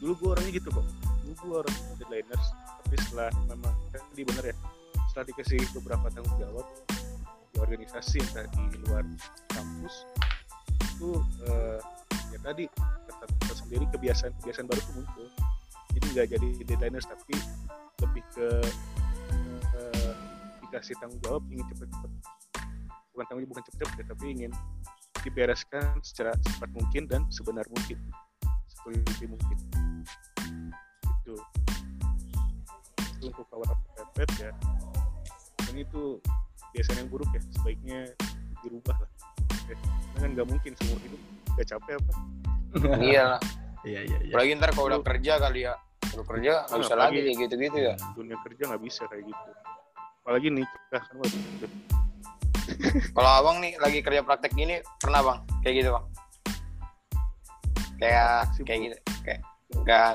dulu gue orangnya gitu kok. Dulu gue orangnya deadliners tapi setelah memang tadi bener ya setelah dikasih beberapa tanggung jawab di organisasi entah di luar kampus itu eh, ya tadi kata sendiri kebiasaan kebiasaan baru tuh muncul. Jadi nggak jadi deadliners tapi lebih ke eh, dikasih tanggung jawab ingin cepet-cepet. Bukan tanggung jawab bukan cepet-cepet ya, tapi ingin dibereskan secara cepat mungkin dan sebenar mungkin. Seteliti mungkin itu. Untuk up pepet ya. Dan itu biasanya yang buruk ya sebaiknya dirubah lah. Ya, kan nggak mungkin seumur hidup nggak capek apa. (laughs) Iya lah. Iya iya iya. Apalagi ntar kalau udah kerja kali ya. Kalau kerja nggak bisa lagi kayak gitu-gitu ya. Dunia kerja nggak bisa kayak gitu. Apalagi nikah kan (laughs) kalau abang nih lagi kerja praktek gini pernah bang? Kayak gitu bang? Kayak kayak gitu kayak nggak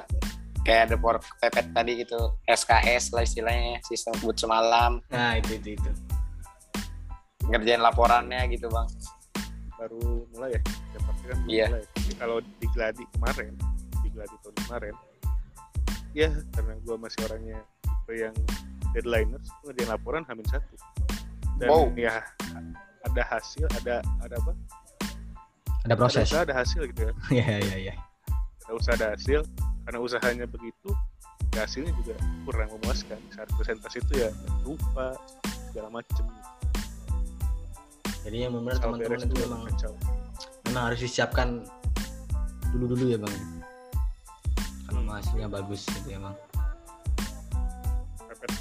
kayak ada power pepet tadi gitu. SKS lah istilahnya sistem kebut semalam. Nah itu itu itu. Ngerjain laporannya gitu bang. Baru mulai ya ya pasti kan Iya. mulai. Kalau di gladi kemarin di gladi tahun kemarin ya karena gua masih orangnya yang deadliners gua ngerjain laporan hamin satu. Dan Wow. ya ada hasil ada ada apa? Ada proses. Ada ada hasil gitu ya. (laughs) Iya iya iya ada usaha ada hasil. Karena usahanya begitu ya hasilnya juga kurang memuaskan. Saat presentasi itu ya lupa segala macem. Jadi yang benar teman-teman itu memang kacau. memang harus disiapkan dulu dulu ya bang. Kalau mau hasilnya bagus gitu ya bang.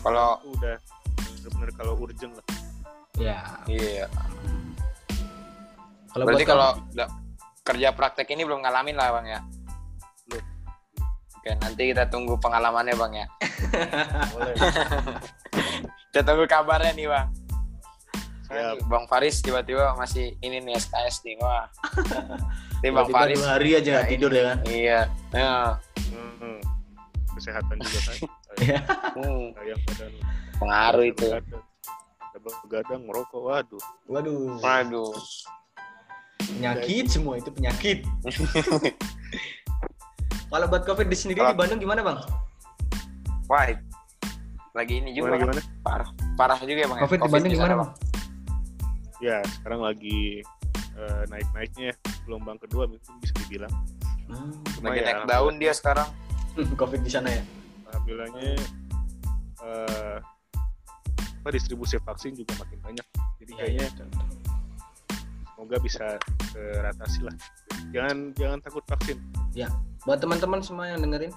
Kalau- udah bener-bener kalau urgent lah. Ya iya. Hmm. kalau berarti kalau kerja praktek ini belum ngalamin lah bang ya. Oke nanti kita tunggu pengalamannya bang ya. Boleh. (laughs) Kita tunggu kabarnya nih bang. Siap. Bang Faris tiba-tiba masih ini nih SKS nih. Wah. Ini Bang Faris dua hari aja nggak Nah, tidur ya kan? Iya. Ya. Hmm, kesehatan juga kan Iya. Hmm, sayang badan. Pengaruh itu. Double begadang merokok waduh. Waduh. Waduh. Penyakit semua itu penyakit (laughs) kalau buat covid di sendiri di Bandung gimana bang? Wah lagi ini juga gimana parah parah juga ya bang ya? covid di Bandung gimana bang? Ya sekarang lagi eh, naik-naiknya gelombang kedua mungkin bisa dibilang. Hmm, Cuma lagi ya, naik daun dia sekarang. (laughs) Covid di sana ya? Alhamdulillahnya eh, apa distribusi vaksin juga makin banyak. Jadi Iya, kayaknya betul. semoga bisa teratasi lah. Jangan jangan takut vaksin buat teman-teman semua yang dengerin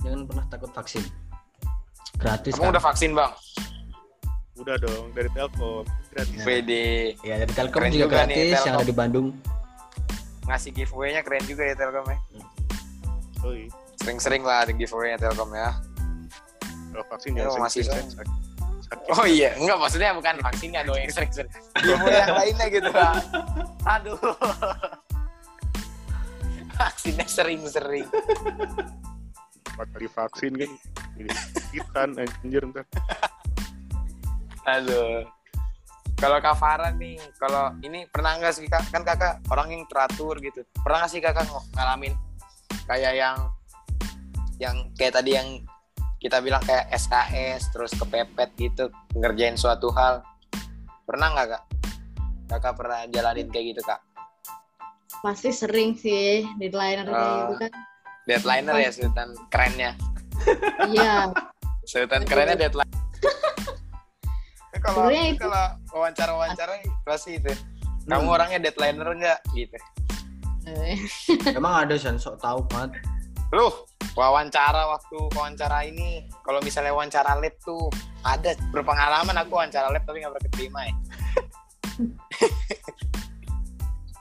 jangan pernah takut vaksin gratis kamu kan? udah vaksin bang udah dong dari Telkom gratis Ya. PD ya dari Telkom Keren juga juga nih, gratis yang Telkom. ada di Bandung ngasih giveaway-nya keren juga ya Telkom ya Oi, Sering-sering lah di giveaway Telkom ya. Kalau vaksin Ya, jangan masih sering. Oh iya, enggak maksudnya bukan vaksinnya dong yang sering-sering. Giveaway yang lainnya gitu. Aduh. Vaksinnya sering-sering. Empat kali vaksin kan. Jadi sakitan anjir ntar. Aduh. Kalau Kak Farah nih, kalau ini pernah nggak sih Kak? Kan Kakak orang yang teratur gitu. Pernah nggak sih Kakak ng- ngalamin kayak yang yang kayak tadi yang kita bilang kayak SKS terus kepepet gitu ngerjain suatu hal. Pernah nggak Kak? Kakak pernah jalanin kayak gitu Kak? Pasti sering sih deadline kayak Ah. gitu kan. Deadliner ya sultan kerennya. Iya. (laughs) Sultan kerennya deadline. kalau Sebenarnya itu- kalau wawancara-wawancara pasti itu. Kamu Hmm. orangnya deadliner enggak gitu? Eh, (laughs) Emang ada San sok tahu banget. Lu wawancara waktu wawancara ini kalau misalnya wawancara lab tuh ada berpengalaman aku wawancara lab tapi nggak pernah keterima ya.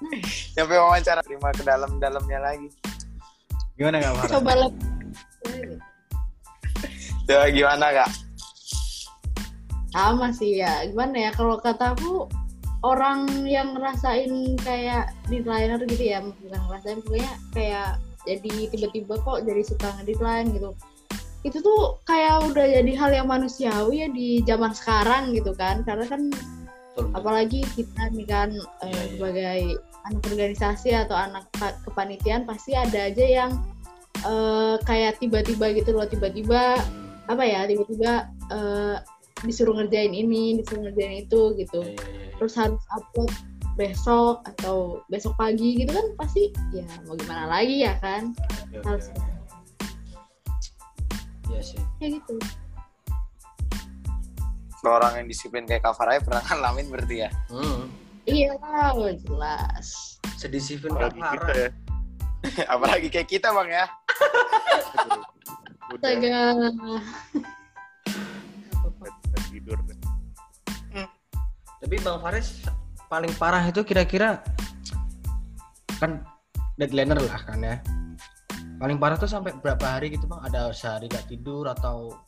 (laughs) Sampai wawancara terima ke dalam-dalamnya lagi. Gimana Kak Farah? Coba lihat. Coba gimana kak? Sama sih ya. Gimana ya kalau kata aku orang yang ngerasain kayak deadliner gitu ya, bukan ngerasain pokoknya kayak jadi tiba-tiba kok jadi suka ngedeadline gitu. Itu tuh kayak udah jadi hal yang manusiawi ya di zaman sekarang gitu kan. Karena kan apalagi kita nih kan eh, Iya, iya. sebagai anak organisasi atau anak kepanitiaan pasti ada aja yang eh, kayak tiba-tiba gitu loh tiba-tiba apa ya tiba-tiba eh, disuruh ngerjain ini disuruh ngerjain itu gitu Iya, iya, iya. terus harus upload besok atau besok pagi gitu kan pasti ya mau gimana lagi ya kan oke. harus Iya sih. kayak gitu orang yang disiplin kayak Kak Farah pernah ngalamin berarti ya? Hmm. Iya lah jelas Sedisiplin Kak Apalagi kita ya. (laughs) Apalagi kayak kita bang ya? Astaga tidur. Tapi Bang Faris paling parah itu kira-kira kan deadliner lah kan ya. Paling parah tuh sampai berapa hari gitu Bang? Ada sehari gak tidur atau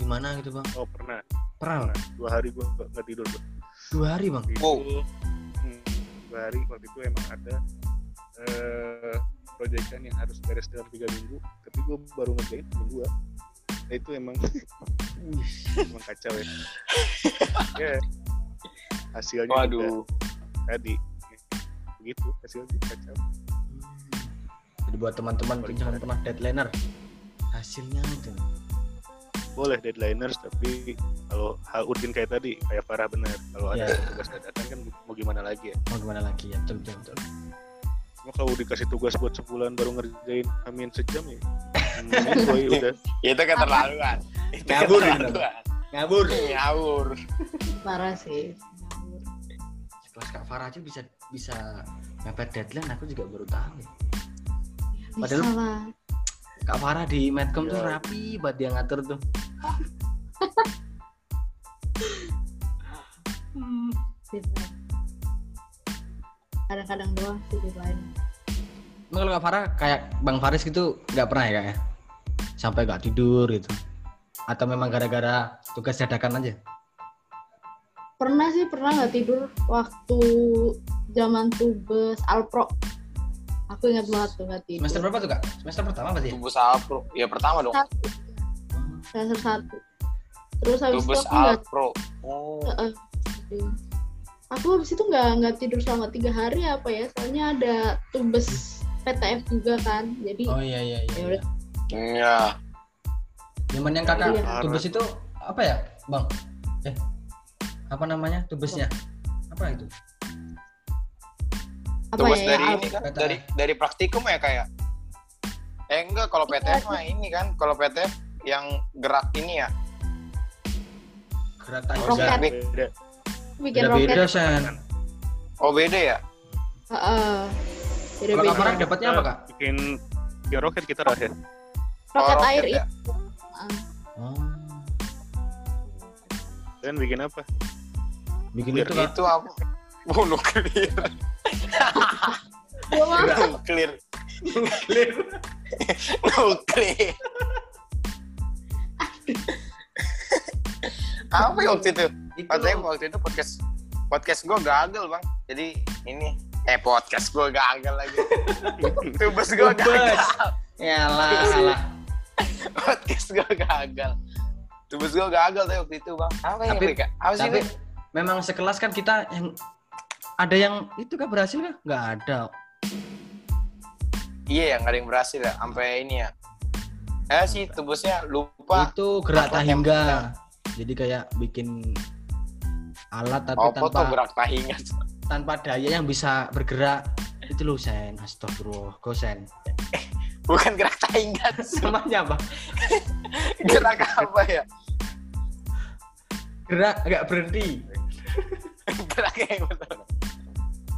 gimana gitu Bang? Oh pernah. Pernah pernah. Dua hari gua nggak nggak tidur. Bang. Dua hari Bang. Waktu Wow. itu, hmm, dua hari waktu itu emang ada eh proyekan yang harus beres dalam tiga minggu tapi gue baru ngerjain minggu dua nah, itu emang (laughs) emang kacau ya (laughs) ya hasilnya juga Waduh. tadi begitu hasilnya kacau Jadi buat teman-teman jangan pernah deadliner. Hasilnya itu. Boleh deadliners tapi kalau hal urgent kayak tadi kayak parah benar kalau ada Iya. tugas dadakan kan mau gimana lagi ya Mau gimana lagi ya? Betul betul. betul. cuma kalau dikasih tugas buat sebulan baru ngerjain amin sejam ya hmm, boy, (laughs) udah Itu keterlaluan. Itu Ngabur, keterlaluan. Ngabur. Ngawur. parah sih Kelas Kak Farah aja bisa bisa mepet deadline aku juga baru tahu. bisa Padahal- lah Kak Farah di Medcom tuh Ya. rapi buat dia ngatur tuh. Bisa. kadang-kadang doang sih deadline Emang kalau Kak Farah kayak Bang Faris gitu nggak pernah ya Kak ya? Sampai nggak tidur gitu. Atau memang gara-gara tugas dadakan aja? pernah sih pernah nggak tidur waktu zaman tubes alpro aku ingat banget tuh nggak tidur Semester berapa tuh Kak? Semester pertama berarti ya? Tubus Alpro. Ya pertama dong. satu semester satu terus habis itu aku nggak. Oh. Heeh. Iya. aku habis itu nggak nggak tidur selama tiga hari apa ya soalnya ada tubes PTF juga kan jadi Oh iya iya iya. Ya udah. Iya. Zaman yang kakak Iya. tubes itu apa ya Bang? Eh apa namanya tubesnya? Apa itu? apa Tubus ya, dari ya, ini kan? Kata- Dari dari praktikum ya kayak? Eh enggak, kalau PTF mah ini kan, kalau PTF yang gerak ini ya. Gerak. Roket. beda bikin Beda-beda roket Sen. Oh beda ya? Heeh. Kak Farah dapatnya apa Kak? bikin bikin roket kita lah ya roket Oh, air ya? itu Oh. dan bikin apa Bikin Biar itu Kak. Itu apa? (laughs) Oh nuklir. Mah nuklir. nuklir apa ya waktu itu? Itu katanya waktu itu podcast podcast gue gagal bang. Jadi ini eh podcast gue gagal lagi. (laughs) Tubes gue gagal. Ya lah. podcast gue gagal. Tubes gue gagal tuh waktu itu bang. Apa yang Tapi- apa sih Tapi memang sekelas kan kita yang ada yang itu kan berhasil kan? Nggak ada. iya yang ada yang berhasil ya. Sampai ini ya eh sih tubusnya lupa. Itu gerak tahingga. Jadi kayak bikin alat tapi oh foto tanpa gerak tahingan (laughs) tanpa daya yang bisa bergerak. Itu loh Sen, astagfirullah, go Sen. bukan gerak tahingan (laughs) Namanya apa? (laughs) gerak apa ya? Gerak nggak berhenti. gerak yang betul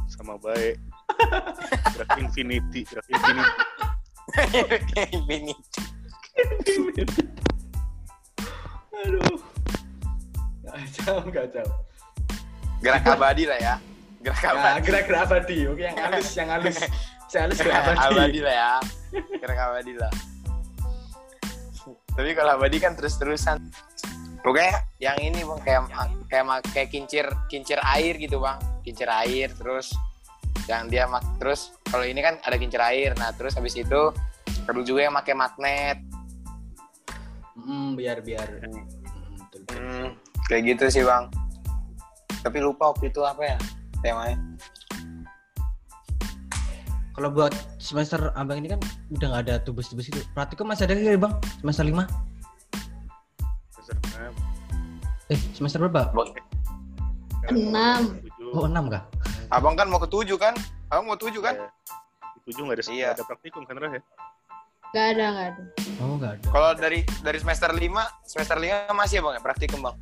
sama baik. Gerak infinity gerak infinity. Ini Aduh. Kacau, kacau. gerak abadi lah ya gerak Nah, abadi gerak-gerak abadi. Oke, yang halus, yang halus. Yang halus gerak abadi. abadi lah ya gerak abadi lah tapi kalau abadi kan terus-terusan pokoknya yang ini bang kayak kayak kayak kincir kincir air gitu bang kincir air terus yang dia mak terus kalau ini kan ada kincir air nah terus habis itu perlu juga yang pakai magnet Hmm, biar biar. Hmm, betul, betul. hmm, kayak gitu sih bang tapi lupa waktu itu apa ya temanya Kalau buat semester abang ini kan udah nggak ada tubus-tubus itu. Praktikum masih ada nggak bang? Semester 5? Semester enam, Eh, semester berapa? Enam. Oh, 6 kah? abang kan mau ke tujuh kan abang mau tujuh kan Ya, di tujuh nggak ada Iya. ada praktikum kan Rah ya Gak ada, gak ada. Oh, nggak ada. Kalau dari dari semester 5, semester 5 masih ya Bang ya praktikum Bang.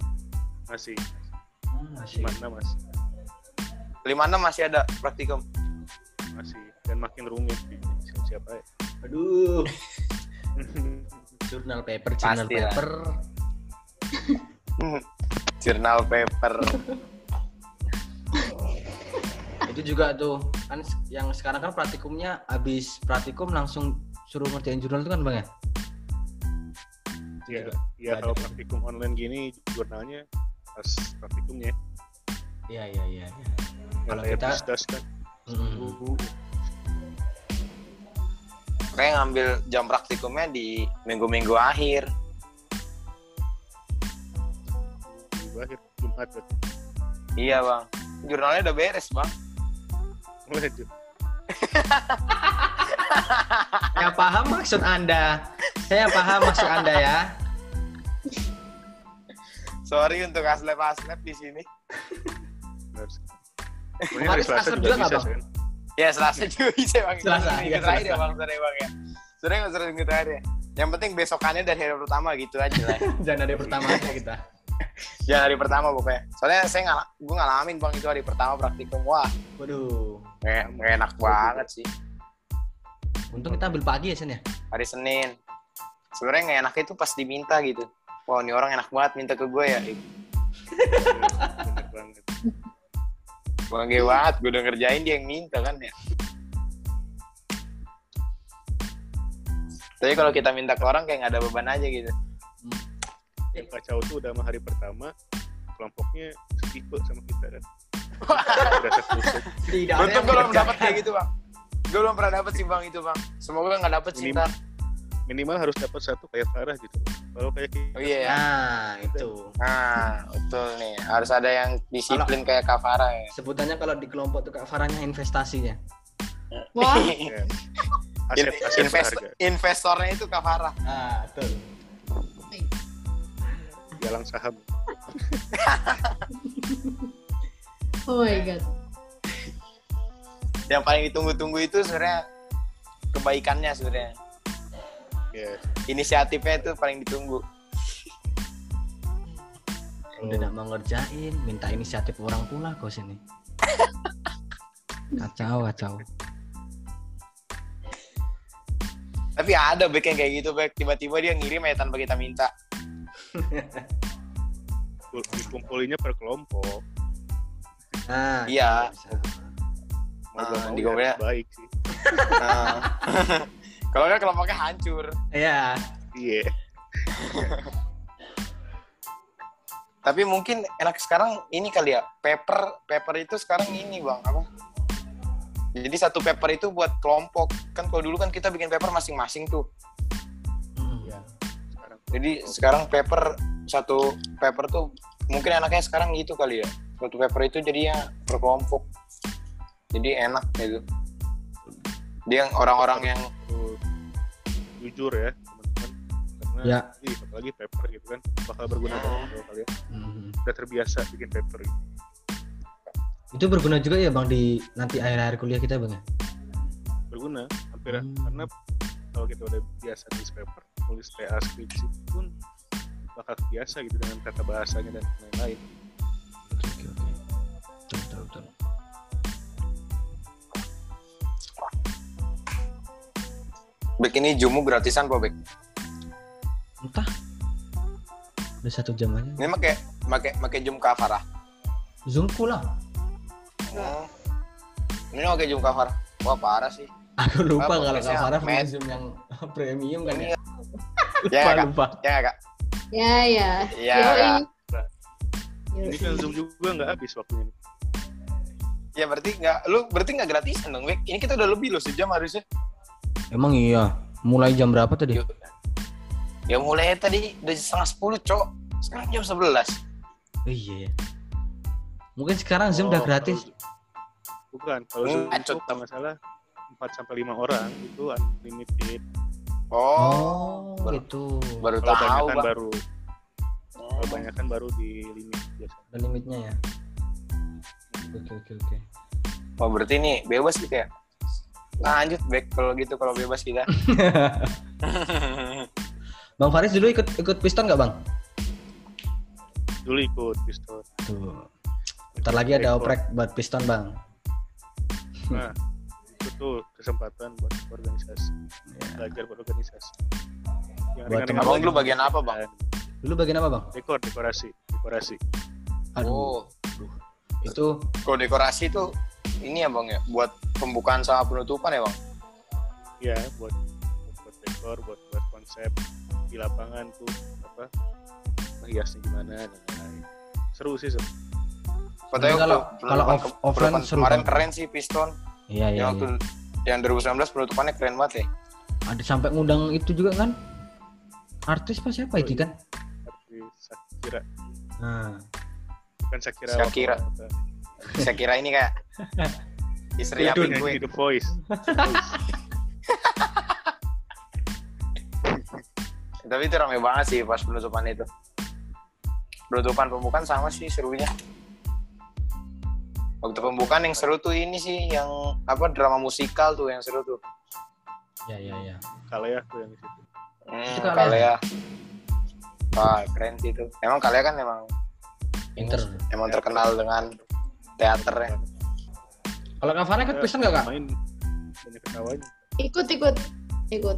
masih Oh, masih. mana masih 5 6 masih ada praktikum. masih dan makin rumit siapa siapa ya Aduh. (laughs) Jurnal paper, jurnal Pasti paper. (laughs) Jurnal paper. Itu juga tuh kan yang sekarang kan praktikumnya habis praktikum langsung suruh ngerjain jurnal itu kan bang ya? ya Juga ya nggak kalau praktikum online gini jurnalnya pas praktikumnya Iya iya iya. iya. Kalau kita- Pusdas kan Mm. Kayak ngambil jam praktikumnya di minggu-minggu akhir. minggu akhir Jumat berarti Iya Bang. Jurnalnya udah beres Bang. tuh (laughs) Saya paham maksud Anda. Saya paham maksud Anda ya. Sorry untuk aslep-aslep di sini. Kemarin hari Selasa juga nggak, Bang? kan Ya Selasa juga bisa Bang. Selasa, iya, terakhir ya. Bang, sore Bang ya. Sore nggak sore minggu terakhir ya. Yang penting besokannya dari hari pertama gitu aja lah. (laughs) Jangan ada pertama aja kita. (laughs) Jangan hari pertama pokoknya. Soalnya saya nggak, gue ngalamin Bang itu hari pertama praktikum. Wah, Waduh. nggak enak banget sih. Untung kita ambil pagi ya Sen ya. hari Senin. Sebenarnya nggak enak itu pas diminta gitu. Wah ini orang enak banget minta ke gue ya. Bener banget. Bangga banget gue udah ngerjain dia yang minta kan ya. Tapi kalau kita minta ke orang kayak nggak ada beban aja gitu. Yang kacau tuh udah sama hari pertama kelompoknya setipe sama kita kan. (laughs) Tidak Untung gue belum dapat kayak gitu bang gue belum pernah dapet sih bang itu bang. Semoga nggak dapet sih Minim- ntar. minimal harus dapat satu kayak Farah gitu. Kalau kayak kita oh iya ya? Nah, itu. nah betul nih. Harus ada yang disiplin kayak Kavara ya. Sebutannya kalau di kelompok tuh Kak Farahnya investasinya. Wah, ya. aset aset invest- investornya itu Kavara Ah, betul. galang saham. (laughs) Oh my god. Yang paling ditunggu-tunggu itu sebenarnya kebaikannya sebenarnya ya inisiatifnya itu paling ditunggu Udah tidak mau ngerjain, minta inisiatif orang pula kok sini. (laughs) Kacau, kacau. tapi ada back yang kayak gitu back tiba-tiba dia ngirim ya tanpa kita minta dikumpulinnya per kelompok Nah, Iya. bisa. Mau di ya Korea. baik sih Nah. (laughs) kalau nggak kelompoknya hancur Iya. Iya. (laughs) tapi mungkin enak sekarang ini kali ya paper paper itu sekarang ini bang apa jadi satu paper itu buat kelompok kan kalau dulu kan kita bikin paper masing-masing tuh Iya. Sekarang jadi sekarang paper satu paper tuh mungkin enaknya sekarang gitu kali ya satu paper itu jadinya per kelompok jadi enak gitu dia yang orang-orang yang jujur ya teman-teman karena Ya. ih, apalagi paper gitu kan bakal berguna banget kalau kalian Mhm. udah terbiasa bikin paper gitu. Itu berguna juga ya bang di nanti akhir-akhir kuliah kita bang ya? berguna hampir Hmm. karena kalau kita udah biasa nulis paper nulis TA skripsi pun bakal biasa gitu dengan kata bahasanya dan lain-lain oke oke. Betul betul Bek ini jumu gratisan kok Bek Entah. Udah satu jam aja. ini pakai pakai pakai jum kafara Zoomku lah. Hmm. ini pakai jum kafara wah parah sih Aku lupa Ah, kalau Kavara punya. Zoom yang (laughs) premium kan ya. Iya. lupa Ya, Kak. lupa. ya kak Ya ya. Iya. Kak. Yoi. ini kan zoom juga nggak habis waktunya ya berarti nggak lu berarti nggak gratisan dong Bek ini kita udah lebih loh sejam harusnya Emang iya. Mulai jam berapa tadi? Yuk. ya mulai tadi udah setengah sepuluh cok sekarang jam sebelas Oh, iya. ya. Mungkin sekarang Zoom Oh, udah gratis. kalau- bukan kalau Hmm, zoom itu bacot. kalau nggak salah 4 sampai 5 orang itu unlimited oh, Oh, baru, itu. baru kalau tahu banyak kan bang baru kalau banyak kan baru di limit biasa Ada limitnya ya. Oke oke oke. oh berarti ini bebas gitu ya lanjut Bek kalau gitu kalau bebas kita (laughs) (laughs) Bang Faris dulu ikut ikut piston nggak bang? dulu ikut pistol Tuh. Ntar lagi ada oprek buat piston bang. (laughs) nah itu tuh kesempatan buat organisasi Ya. belajar berorganisasi yang Buat Abang aja. dulu bagian apa, Bang? Dulu bagian apa bang? dekor dekorasi dekorasi Aduh. oh Itu kalau dekorasi itu ini ya bang ya buat pembukaan sama penutupan ya bang ya buat buat dekor buat buat konsep di lapangan tuh apa hiasnya gimana dan lain-lain seru sih seru Katanya kalau- kalau off- ke- offline seru kemarin banget. keren sih piston iya iya. yang waktu iya. yang 2019 penutupannya keren banget ya Ada sampai ngundang itu juga kan? Artis apa siapa itu kan? tapi Sakira Nah, bukan Sakira Shakira. Waka- saya kira ini kayak (laughs) istri nyanyi gue. The Voice (laughs) tapi itu rame banget sih pas penutupan itu. Penutupan pembukaan sama sih serunya. Waktu pembukaan yang seru tuh ini sih yang apa drama musikal tuh yang seru tuh. Ya ya ya. kalau ya tuh yang di situ. Hmm, Itu Kalea. Kalea. Wah keren sih itu. Emang Kalea kan emang Pinter. emang terkenal dengan teaternya Kalau Kak Farah ikut piston nggak kak? main banyak ketawanya Ikut ikut ikut.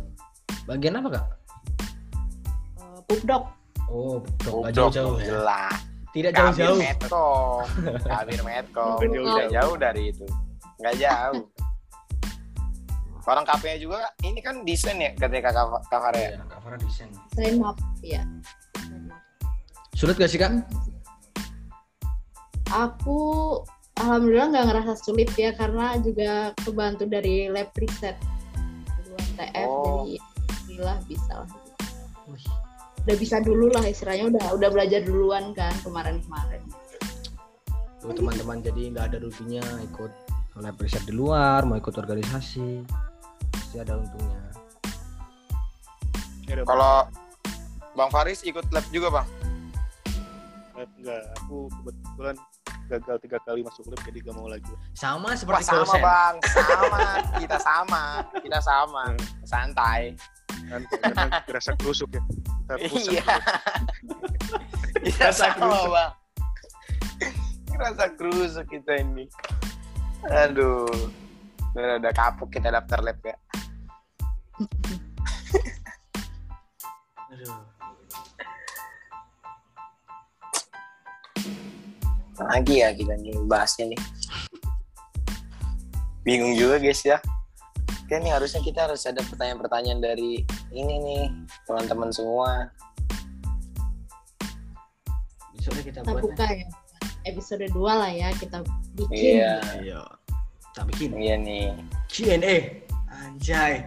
Bagian apa kak? Uh, Pupdok. Oh, dok, nggak Budok jauh-jauh dong, ya. jelas Tidak Kabir jauh-jauh. Kabir Nggak jauh, Nggak jauh. jauh dari itu nggak jauh orang KP juga ini kan desain ya katanya Kak Farah ya Iya, Kak Farah desain. Saya maaf ya. Sulit gak sih kak? Aku alhamdulillah nggak ngerasa sulit ya karena juga kebantu dari lab riset TF Oh. jadi alhamdulillah bisa lah udah bisa dulu lah istilahnya udah udah belajar duluan kan kemarin-kemarin Tuh, teman-teman jadi nggak ada ruginya ikut lab riset di luar, mau ikut organisasi, pasti ada untungnya. Ada kalau Bang Faris ikut lab juga bang banget. enggak aku kebetulan gagal tiga kali masuk lab jadi gak mau lagi. Sama Wah seperti sama dosen. bang. Sama. Kita sama. Kita sama. Santai. Kan karena dirasa kerusuk ya. Kita pusat iya kita (laughs) sama bang? Rasa kerusuk kita ini. Aduh. Udah, udah kapok kita daftar lab ya. Aduh. Lagi ya kita nih bahasnya nih bingung juga guys ya Kan nih harusnya kita harus ada pertanyaan-pertanyaan dari ini nih teman-teman semua. Besoknya kita Kita buat. buka ya. Episode 2 lah ya kita bikin. Iya, Iya. Kita bikin iya nih. Q&A. Anjay.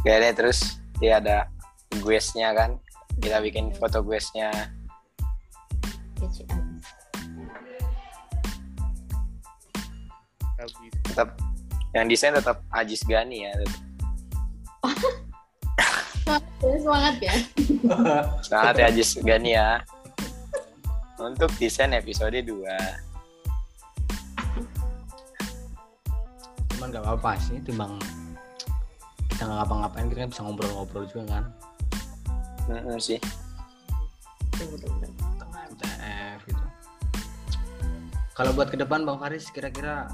Gak deh terus dia ada guestnya kan. Kita bikin foto guestnya. Tetap yang desain tetap Ajis Gani ya. Semangat ya, Semangat ya. Ajis Gani ya. Untuk desain episode 2. Cuman gak apa-apa sih, timbang kita nggak ngapa-ngapain kita kan bisa ngobrol-ngobrol juga kan sih. Betul-betul. tengah MTF gitu. Kalau buat ke depan Bang Faris kira-kira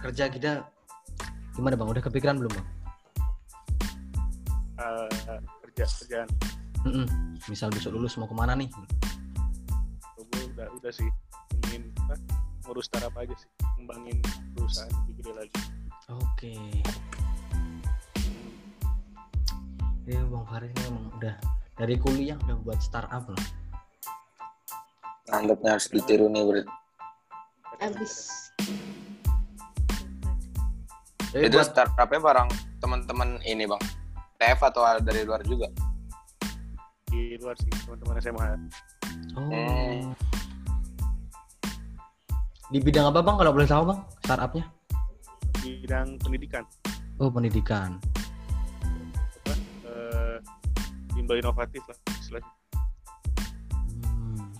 kerja kita gimana Bang? Udah kepikiran belum Bang? Eh, kerja kerjaan Mm-mm. Misal besok lulus mau ke mana nih? gue udah udah sih ingin apa, ngurus startup aja sih ngembangin perusahaan lebih gede lagi Oke. Ya Bang Faris ini emang udah dari kuliah udah buat startup loh. Mantapnya harus ditiru nih bro. Abis. Jadi Itu buat startupnya bareng teman-teman ini bang. TF atau dari luar juga? di luar sih teman-teman SMA oh. Hmm. Di bidang apa Bang kalau boleh tahu Bang startupnya? di bidang pendidikan Oh pendidikan. apa eh, bimbel inovatif lah istilahnya Hmm.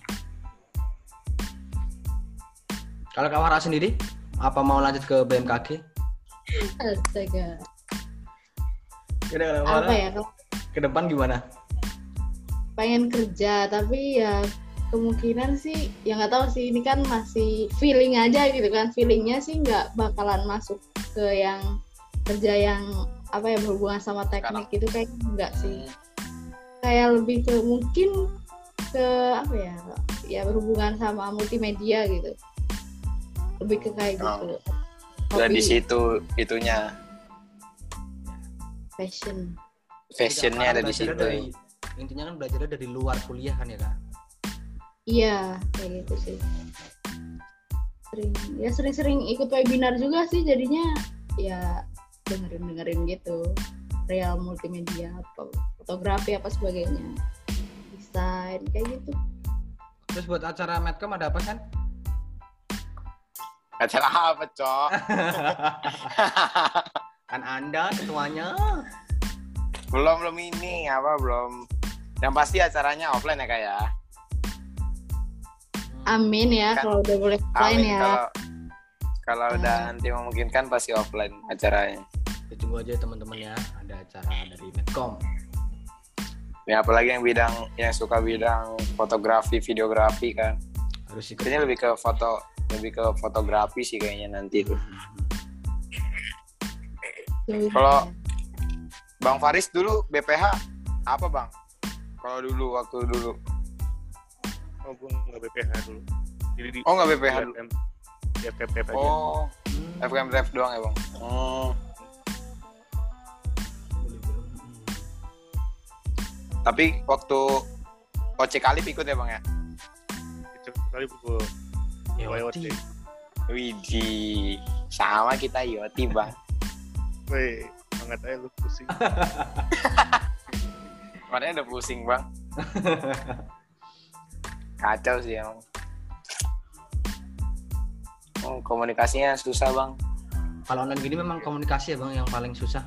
Kalau Kak Wara sendiri, apa mau lanjut ke BMKG? Astaga. Kira Apa ya? Kalau Ke depan gimana? pengen kerja tapi ya kemungkinan sih ya nggak tahu sih ini kan masih feeling aja gitu kan feelingnya sih nggak bakalan masuk ke yang kerja yang apa ya berhubungan sama teknik itu kayak enggak sih kayak lebih ke mungkin ke apa ya ya berhubungan sama multimedia gitu lebih ke kayak gitu Udah di situ itunya. Fashion. Fashionnya ada di situ. dari- intinya kan belajarnya dari luar kuliah kan ya kak? iya kayak gitu sih. Sering ya sering-sering ikut webinar juga sih jadinya ya dengerin dengerin gitu. Real multimedia apa fotografi apa sebagainya. Desain kayak gitu. Terus buat acara Medcom ada apa kan? Acara apa cok? (laughs) kan anda ketuanya. belum belum ini apa belum? Yang pasti acaranya offline ya kak ya. amin ya Kan- kalau udah boleh offline Amin ya kalau kalau udah Hmm. nanti memungkinkan pasti offline acaranya. Ya, tunggu aja teman-teman ya, ada acara dari Medcom. Ya apalagi yang bidang yang suka bidang fotografi, videografi kan. Harus ikut. Kayaknya lebih ke foto lebih ke fotografi sih kayaknya nanti itu. Tuh, Kalau- Bang Faris dulu BPH apa bang? Kalau dulu waktu dulu. oh gue nggak BPH dulu jadi di Oh nggak BPH di dulu. FM di aja Oh Hmm. FKM Ref doang ya bang. Oh tapi waktu OC kali ikut ya bang ya? itu kali gue Ya, lewat Oti. deh Widih sama kita Yoti bang. Weh, banget aja lu pusing (laughs) Kemarin udah pusing bang. Kacau sih emang. Oh, komunikasinya susah bang. Kalau online gini memang komunikasi ya bang yang paling susah.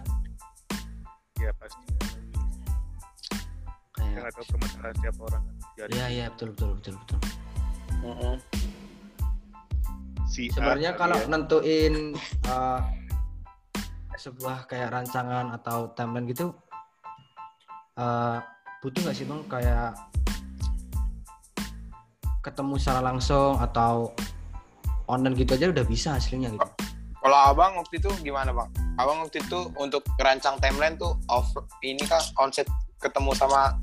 ya pasti kita Kayak nggak tahu permasalahan setiap orang Iya iya betul betul betul betul. Mm-mm. Si A Sebenarnya kali kalau ya. nentuin uh, sebuah kayak rancangan atau timeline gitu uh, butuh nggak sih bang kayak ketemu secara langsung atau online gitu aja udah bisa hasilnya gitu. Kalau abang waktu itu gimana bang? Abang waktu itu untuk ngerancang timeline tuh off ini kah onset ketemu sama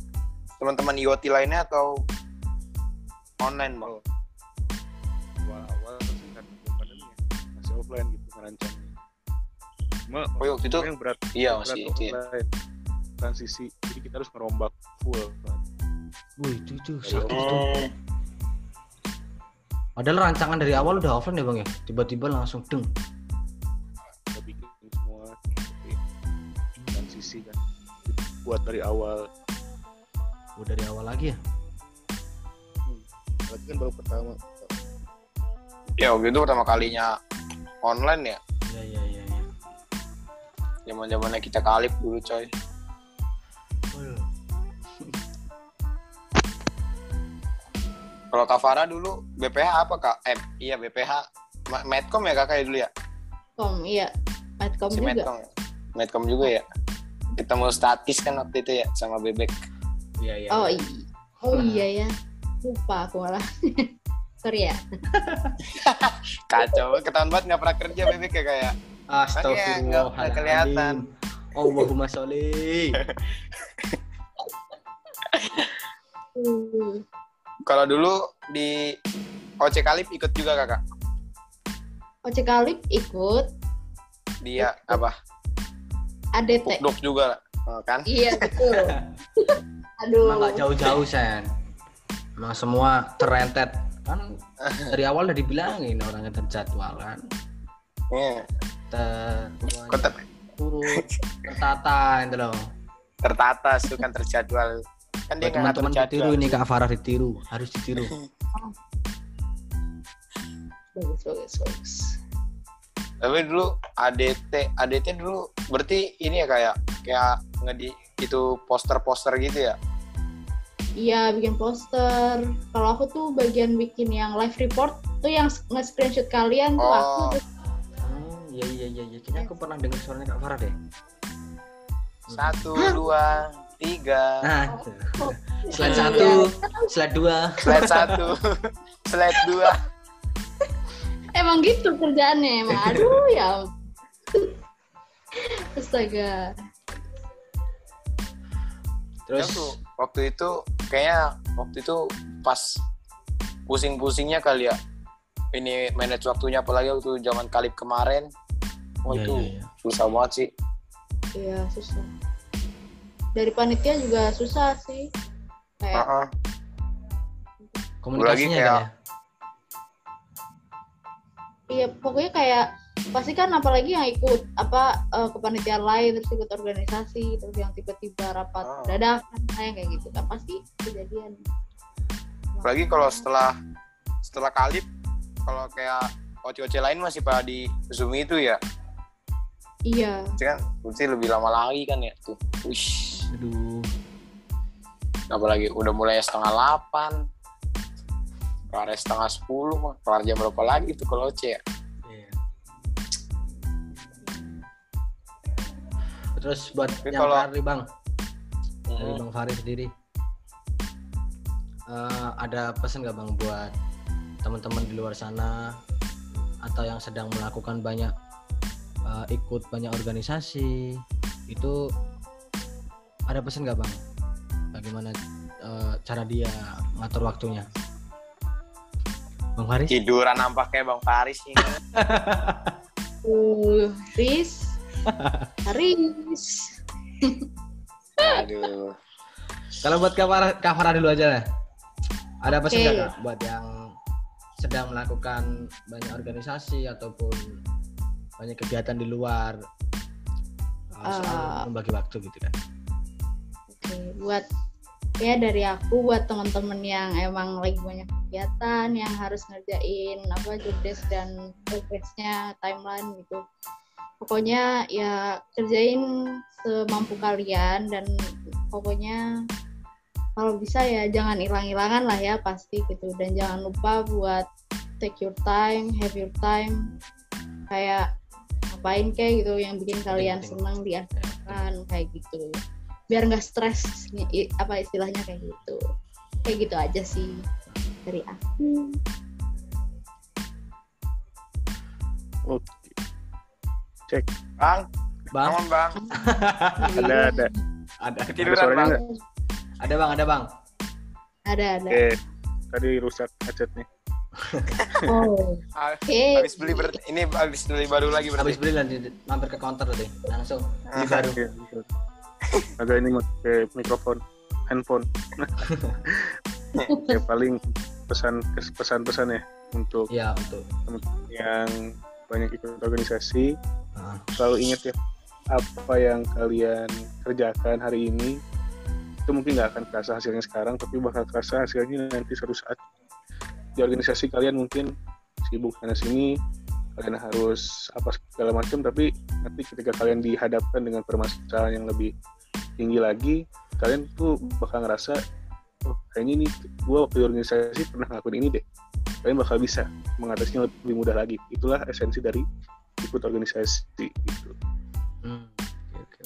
teman-teman IoT lainnya atau online bang? Offline gitu ngerancangnya Cuma Oh, iya, waktu itu yang berat iya berat masih tuh itu ya. online. transisi jadi kita harus ngerombak full kan. Wih, itu tuh sakit tuh. Hmm, Padahal rancangan dari awal udah offline ya bang ya. Tiba-tiba langsung deng. kita bikin semua transisi kan buat dari awal Oh, dari awal lagi ya. berarti kan baru pertama ya waktu itu pertama kalinya online ya Iya iya iya. iya. zaman zamannya kita kalip dulu coy (laughs) kalau Kavara dulu BPH apa kak eh iya BPH Medcom ya kakak ya dulu ya Kom, iya. Medcom si juga. Medcom Medcom juga ya ketemu statis kan waktu itu ya sama bebek Iya iya. Oh iya. iya. Oh iya ya. Lupa aku malah. (laughs) Sorry ya. (laughs) kacau ketahuan banget nggak pernah kerja bebek ya kayak Astagfirullahaladzim. nggak- nggak kelihatan. Allahumma sholli. (laughs) Kalau dulu di OC Kalip ikut juga kakak Oce Kalip ikut dia apa ADT. Pukdok juga Oh, kan Iya betul. (laughs) Aduh. Nggak jauh-jauh sen. Emang semua terentet kan (laughs) dari awal udah dibilangin orangnya terjadwal kan. Iya. Ter, Kok ter- urut, (laughs) tertata itu loh. tertata tuh kan terjadwal kan dia teman-teman ditiru ini Kak Farah ditiru, harus ditiru. (laughs) Bagus bagus bagus. tapi dulu ADT ADT dulu berarti ini ya kayak kayak ngedi itu poster-poster gitu ya Iya bikin poster. Kalau aku tuh bagian bikin yang live report tuh yang nge-screenshot kalian tuh aku. oh Oh, iya iya iya, iya. Kayaknya aku pernah dengar suaranya Kak Farah deh. satu dua tiga Nah, itu. slide Iya. satu, slide dua. slide satu (laughs) slide dua Emang gitu kerjaannya emang. Aduh ya. Astaga. Ya Terus tuh, waktu itu kayaknya waktu itu pas pusing-pusingnya kali ya ini manage waktunya apalagi waktu zaman kalip kemarin oh itu iya, iya. susah banget sih Iya susah. Dari panitia juga susah sih. Kayak Heeh. komunikasinya kayak- kan ya. iya pokoknya kayak pasti kan apalagi yang ikut apa eh, kepanitiaan lain terus ikut organisasi terus yang tiba-tiba rapat Oh. dadakan kayak kayak gitu kan pasti kejadian. apalagi kalau setelah setelah kalip kalau kayak oce-oce lain masih pada di zoom itu ya Iya. Itu kan berarti lebih lama lagi kan ya tuh Wish. Aduh. apalagi udah mulai setengah delapan kelar setengah sepuluh mah kelar jam berapa lagi tuh kalau oce ya Terus buat Tapi yang kalau- Fahri bang, dari Hmm. bang Fahri sendiri, Eh, ada pesan nggak bang buat teman-teman di luar sana atau yang sedang melakukan banyak eh, ikut banyak organisasi itu ada pesan nggak bang? Bagaimana eh, cara dia ngatur waktunya? Bang Faris? tiduran nampaknya bang Faris (laughs) ini Uh, Riz. Riz. aduh Kalau buat Kak Farah dulu aja lah. Ada pesan Oke. nggak Kak, buat yang sedang melakukan banyak organisasi ataupun banyak kegiatan di luar uh, Uh, membagi waktu gitu kan? Oke, buat ya dari aku buat teman-teman yang emang lagi banyak kegiatan yang harus ngerjain apa job desk dan progressnya timeline gitu. Pokoknya ya kerjain semampu kalian dan pokoknya kalau bisa ya jangan hilang-hilangan lah ya pasti gitu. Dan jangan lupa buat take your time, have your time. Kayak ngapain kayak gitu yang bikin kalian senang diajarkan kayak gitu. Biar nggak stres apa istilahnya kayak gitu. Kayak gitu aja sih dari aku. Oke bang. Bang, aman bang. (laughs) Ada ada. Ada, Ketiduran, suaranya Bang. ada bang, ada bang. ada ada. Tadi rusak headsetnya. (laughs) Oh, oke. Habis beli ber ini habis beli baru lagi berarti. habis beli nanti mampir ke counter tadi langsung. Beli baru. Iya. Agak ini pakai mikrofon, handphone. (laughs) ya paling pesan pesan-pesan ya untuk ya untuk yang banyak ikut organisasi. Ah, selalu ingat ya apa yang kalian kerjakan hari ini itu mungkin nggak akan terasa hasilnya sekarang tapi bakal terasa hasilnya nanti suatu saat di organisasi kalian mungkin. Sibuk sana sini kalian harus apa segala macam tapi nanti ketika kalian dihadapkan dengan permasalahan yang lebih tinggi lagi kalian tuh bakal ngerasa oh kayaknya ini gue waktu di organisasi pernah ngelakuin ini deh kalian bakal bisa mengatasinya lebih mudah lagi. Itulah esensi dari ikut organisasi gitu. Hmm, oke.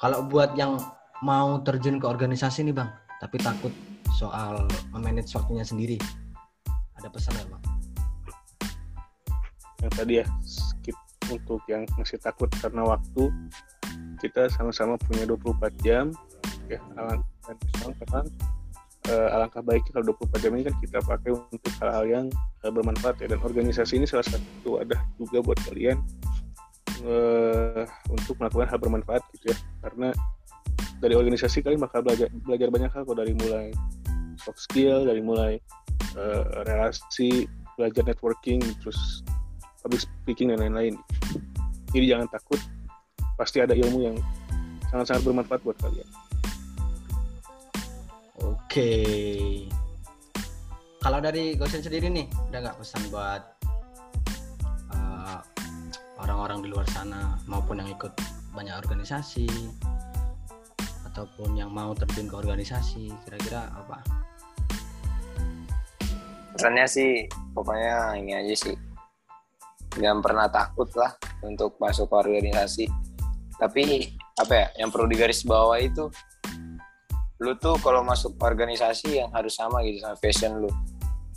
kalau buat yang mau terjun ke organisasi nih bang tapi takut soal memanage waktunya sendiri ada pesan nggak bang? Yang tadi ya skip untuk yang masih takut karena waktu. Kita sama-sama punya 24 jam. Ya alang dan memang eh, alangkah baiknya kalau 24 jam ini kan kita pakai untuk hal-hal yang eh, bermanfaat ya dan organisasi ini salah satu ada juga buat kalian eh, untuk melakukan hal bermanfaat gitu ya karena dari organisasi kalian bakal belajar belajar banyak hal kok dari mulai soft skill dari mulai eh, relasi belajar networking terus public speaking dan lain-lain. Jadi jangan takut, pasti ada ilmu yang sangat-sangat bermanfaat buat kalian. Oke. Kalau dari Gosen sendiri nih, ada nggak pesan buat uh, orang-orang di luar sana maupun yang ikut banyak organisasi ataupun yang mau terjun ke organisasi, kira-kira apa? Pesannya sih pokoknya ini aja sih. Jangan pernah takut lah untuk masuk ke organisasi. Tapi apa ya, yang perlu digaris bawah itu lu tuh kalau masuk organisasi yang harus sama gitu sama fashion lu.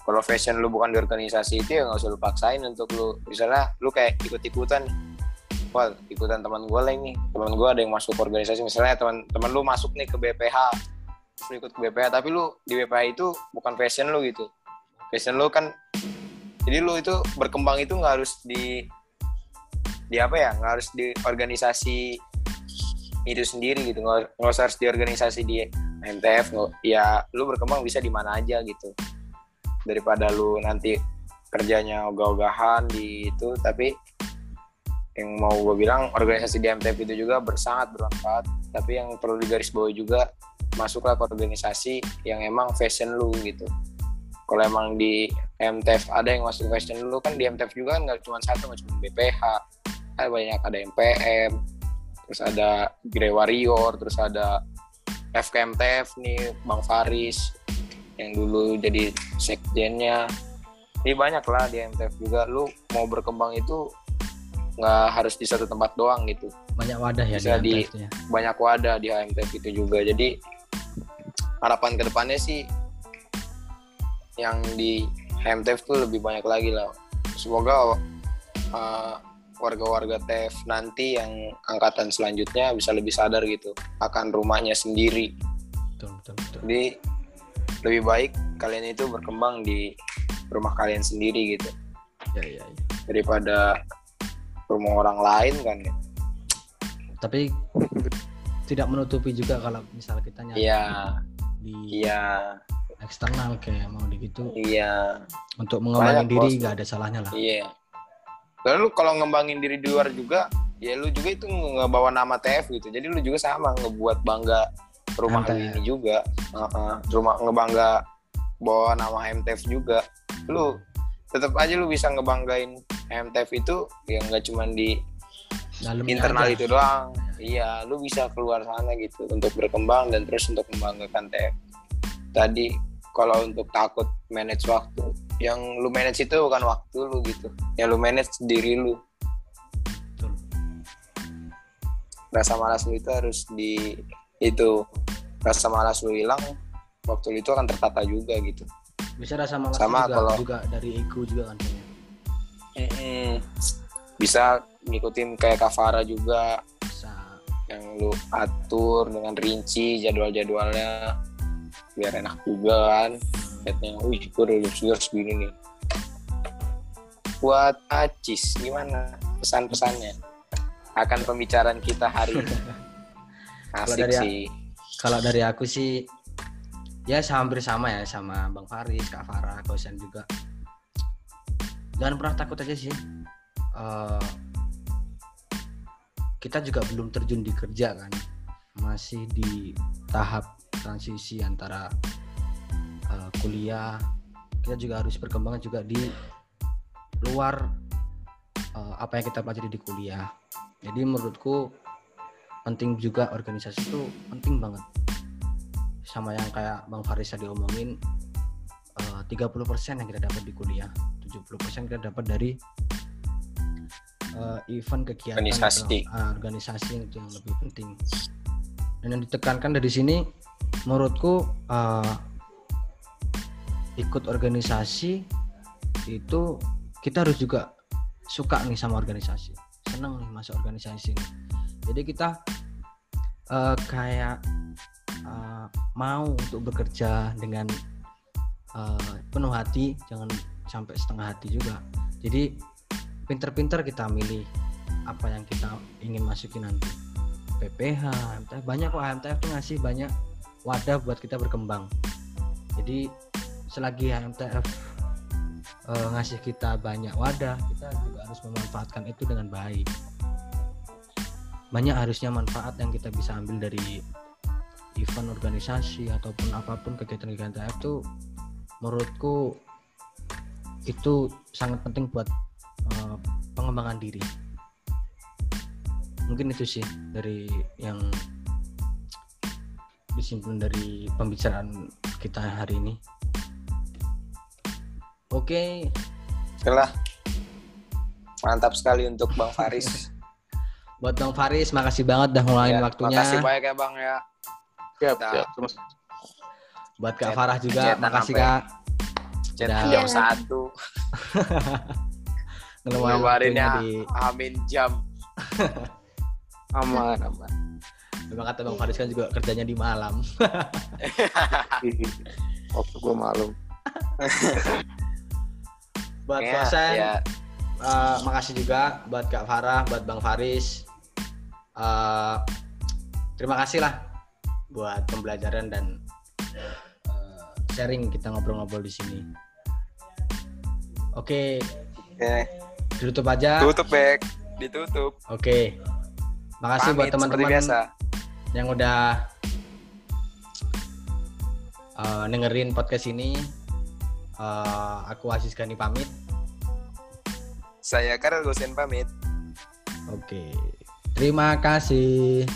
Kalau fashion lu bukan di organisasi itu ya nggak usah lu paksain untuk lu. Misalnya lu kayak ikut-ikutan Wah, ikutan teman gue lah ini. Teman gue ada yang masuk organisasi. Misalnya teman-teman lu masuk nih ke BPH, lu ikut ke BPH, tapi lu di BPH itu bukan fashion lu gitu passion lu kan jadi lu itu berkembang itu nggak harus di di apa ya nggak harus di organisasi itu sendiri gitu nggak nggak usah harus di organisasi di MTF ya lu berkembang bisa di mana aja gitu. Daripada lu nanti kerjanya ogah-ogahan di itu tapi yang mau gue bilang organisasi di MTF itu juga bersangat bermanfaat. Tapi yang perlu digarisbawahi juga masuklah ke organisasi yang emang fashion lu gitu. Kalau emang di MTF ada yang masuk fashion dulu kan di MTF juga kan nggak cuma satu nggak cuma BPH ada banyak ada MPM terus ada Grey Warrior terus ada FKMTF nih Bang Faris yang dulu jadi sekjennya. Ini banyak lah di MTF juga. Lu mau berkembang itu nggak harus di satu tempat doang gitu. Banyak wadah ya Bisa di di- MTF ya. banyak wadah di HMTF itu juga. Jadi harapan ke depannya sih yang di HMTF tuh lebih banyak lagi lah. Semoga uh, warga-warga TF nanti yang angkatan selanjutnya bisa lebih sadar gitu akan rumahnya sendiri Betul, betul, betul. jadi lebih baik kalian itu berkembang di rumah kalian sendiri gitu Ya, ya, ya. daripada rumah orang lain kan ya. Tapi tidak menutupi juga kalau misal kita nyari iya di iya eksternal kayak mau di gitu iya untuk mengembangin Banyak, diri nggak ada salahnya lah. Iya. Dan lu kalau ngembangin diri di luar juga, ya lu juga itu ngebawa nama TF gitu. Jadi lu juga sama ngebuat bangga rumah MTF. ini juga. Heeh, rumah ngebangga bawa nama MTF juga. Lu tetap aja lu bisa ngebanggain MTF itu ya nggak cuma di Dalamnya internal aja. itu doang. Iya, lu bisa keluar sana gitu untuk berkembang dan terus untuk membanggakan TF. Tadi kalau untuk takut manage waktu, yang lu manage itu bukan waktu lu gitu. Yang lu manage diri lu. Betul. Rasa malas lu itu harus di itu rasa malas lu hilang waktu lu itu akan tertata juga gitu. Bisa rasa malas Sama juga, kalau- juga dari ego juga kan kayaknya. Mm-mm. Bisa ngikutin kayak Kavara juga Bisa yang lu atur dengan rinci jadwal-jadwalnya biar enak juga kan. Dompetnya wih gue udah jujur segini nih. Buat Acis gimana pesan-pesannya akan pembicaraan kita hari ini? (laughs) Asik dari- sih. Kalau dari aku sih ya hampir sama ya sama Bang Faris, Kak Farah, Kosan juga. Jangan pernah takut aja sih. Eh, kita juga belum terjun di kerja kan, masih di tahap transisi antara eh, kuliah. Kita juga harus berkembang juga di luar eh, apa yang kita pelajari di kuliah. Jadi menurutku penting juga organisasi itu penting banget sama yang kayak Bang Faris tadi omongin eh, 30% yang kita dapat di kuliah 70% kita dapat dari eh, event kegiatan Organisasi. atau, ah, organisasi yang lebih penting dan yang ditekankan dari sini menurutku eh, ikut organisasi itu kita harus juga suka nih sama organisasi. Seneng nih masuk organisasi ini. Jadi kita eh, kayak eh, mau untuk bekerja dengan eh, penuh hati jangan sampai setengah hati juga. Jadi pinter-pinter kita milih apa yang kita ingin masukin nanti. PPH MTF banyak kok MTF tuh ngasih banyak wadah buat kita berkembang. Jadi selagi MTF eh, ngasih kita banyak wadah kita juga harus memanfaatkan itu dengan baik. Banyak harusnya manfaat yang kita bisa ambil dari event organisasi ataupun apa pun kegiatan-kegiatan itu menurutku itu sangat penting buat eh, pengembangan diri. Mungkin itu sih dari yang disimpulkan dari pembicaraan kita hari ini. Oke. Oke lah mantap sekali untuk Bang Faris. (laughs) Buat Bang Faris makasih banget udah ngeluangin Ya, waktunya. makasih banyak ya Bang ya. Siap. Sama- buat Kak Farah juga chatan makasih Kak. Udah. jam satu. Ngeluangin (laughs) Ngeluarin waktunya ya. di amin jam. (laughs) Aman aman memang kata Bang Faris kan juga kerjanya di malam. (laughs) Waktu gue malam. (laughs) buat ya, dosen ya. eh, makasih juga buat Kak Farah buat Bang Faris. Eh, terima kasih lah buat pembelajaran dan eh, sharing kita ngobrol-ngobrol di sini. Oke. Oke, ditutup aja. Tutup back ditutup. Oke. Makasih buat Pamit seperti teman-teman biasa yang udah eh, dengerin podcast ini Eh, aku Aziz Gani pamit. Saya Karel Gosen pamit. Oke. Terima kasih.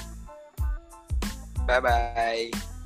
Bye bye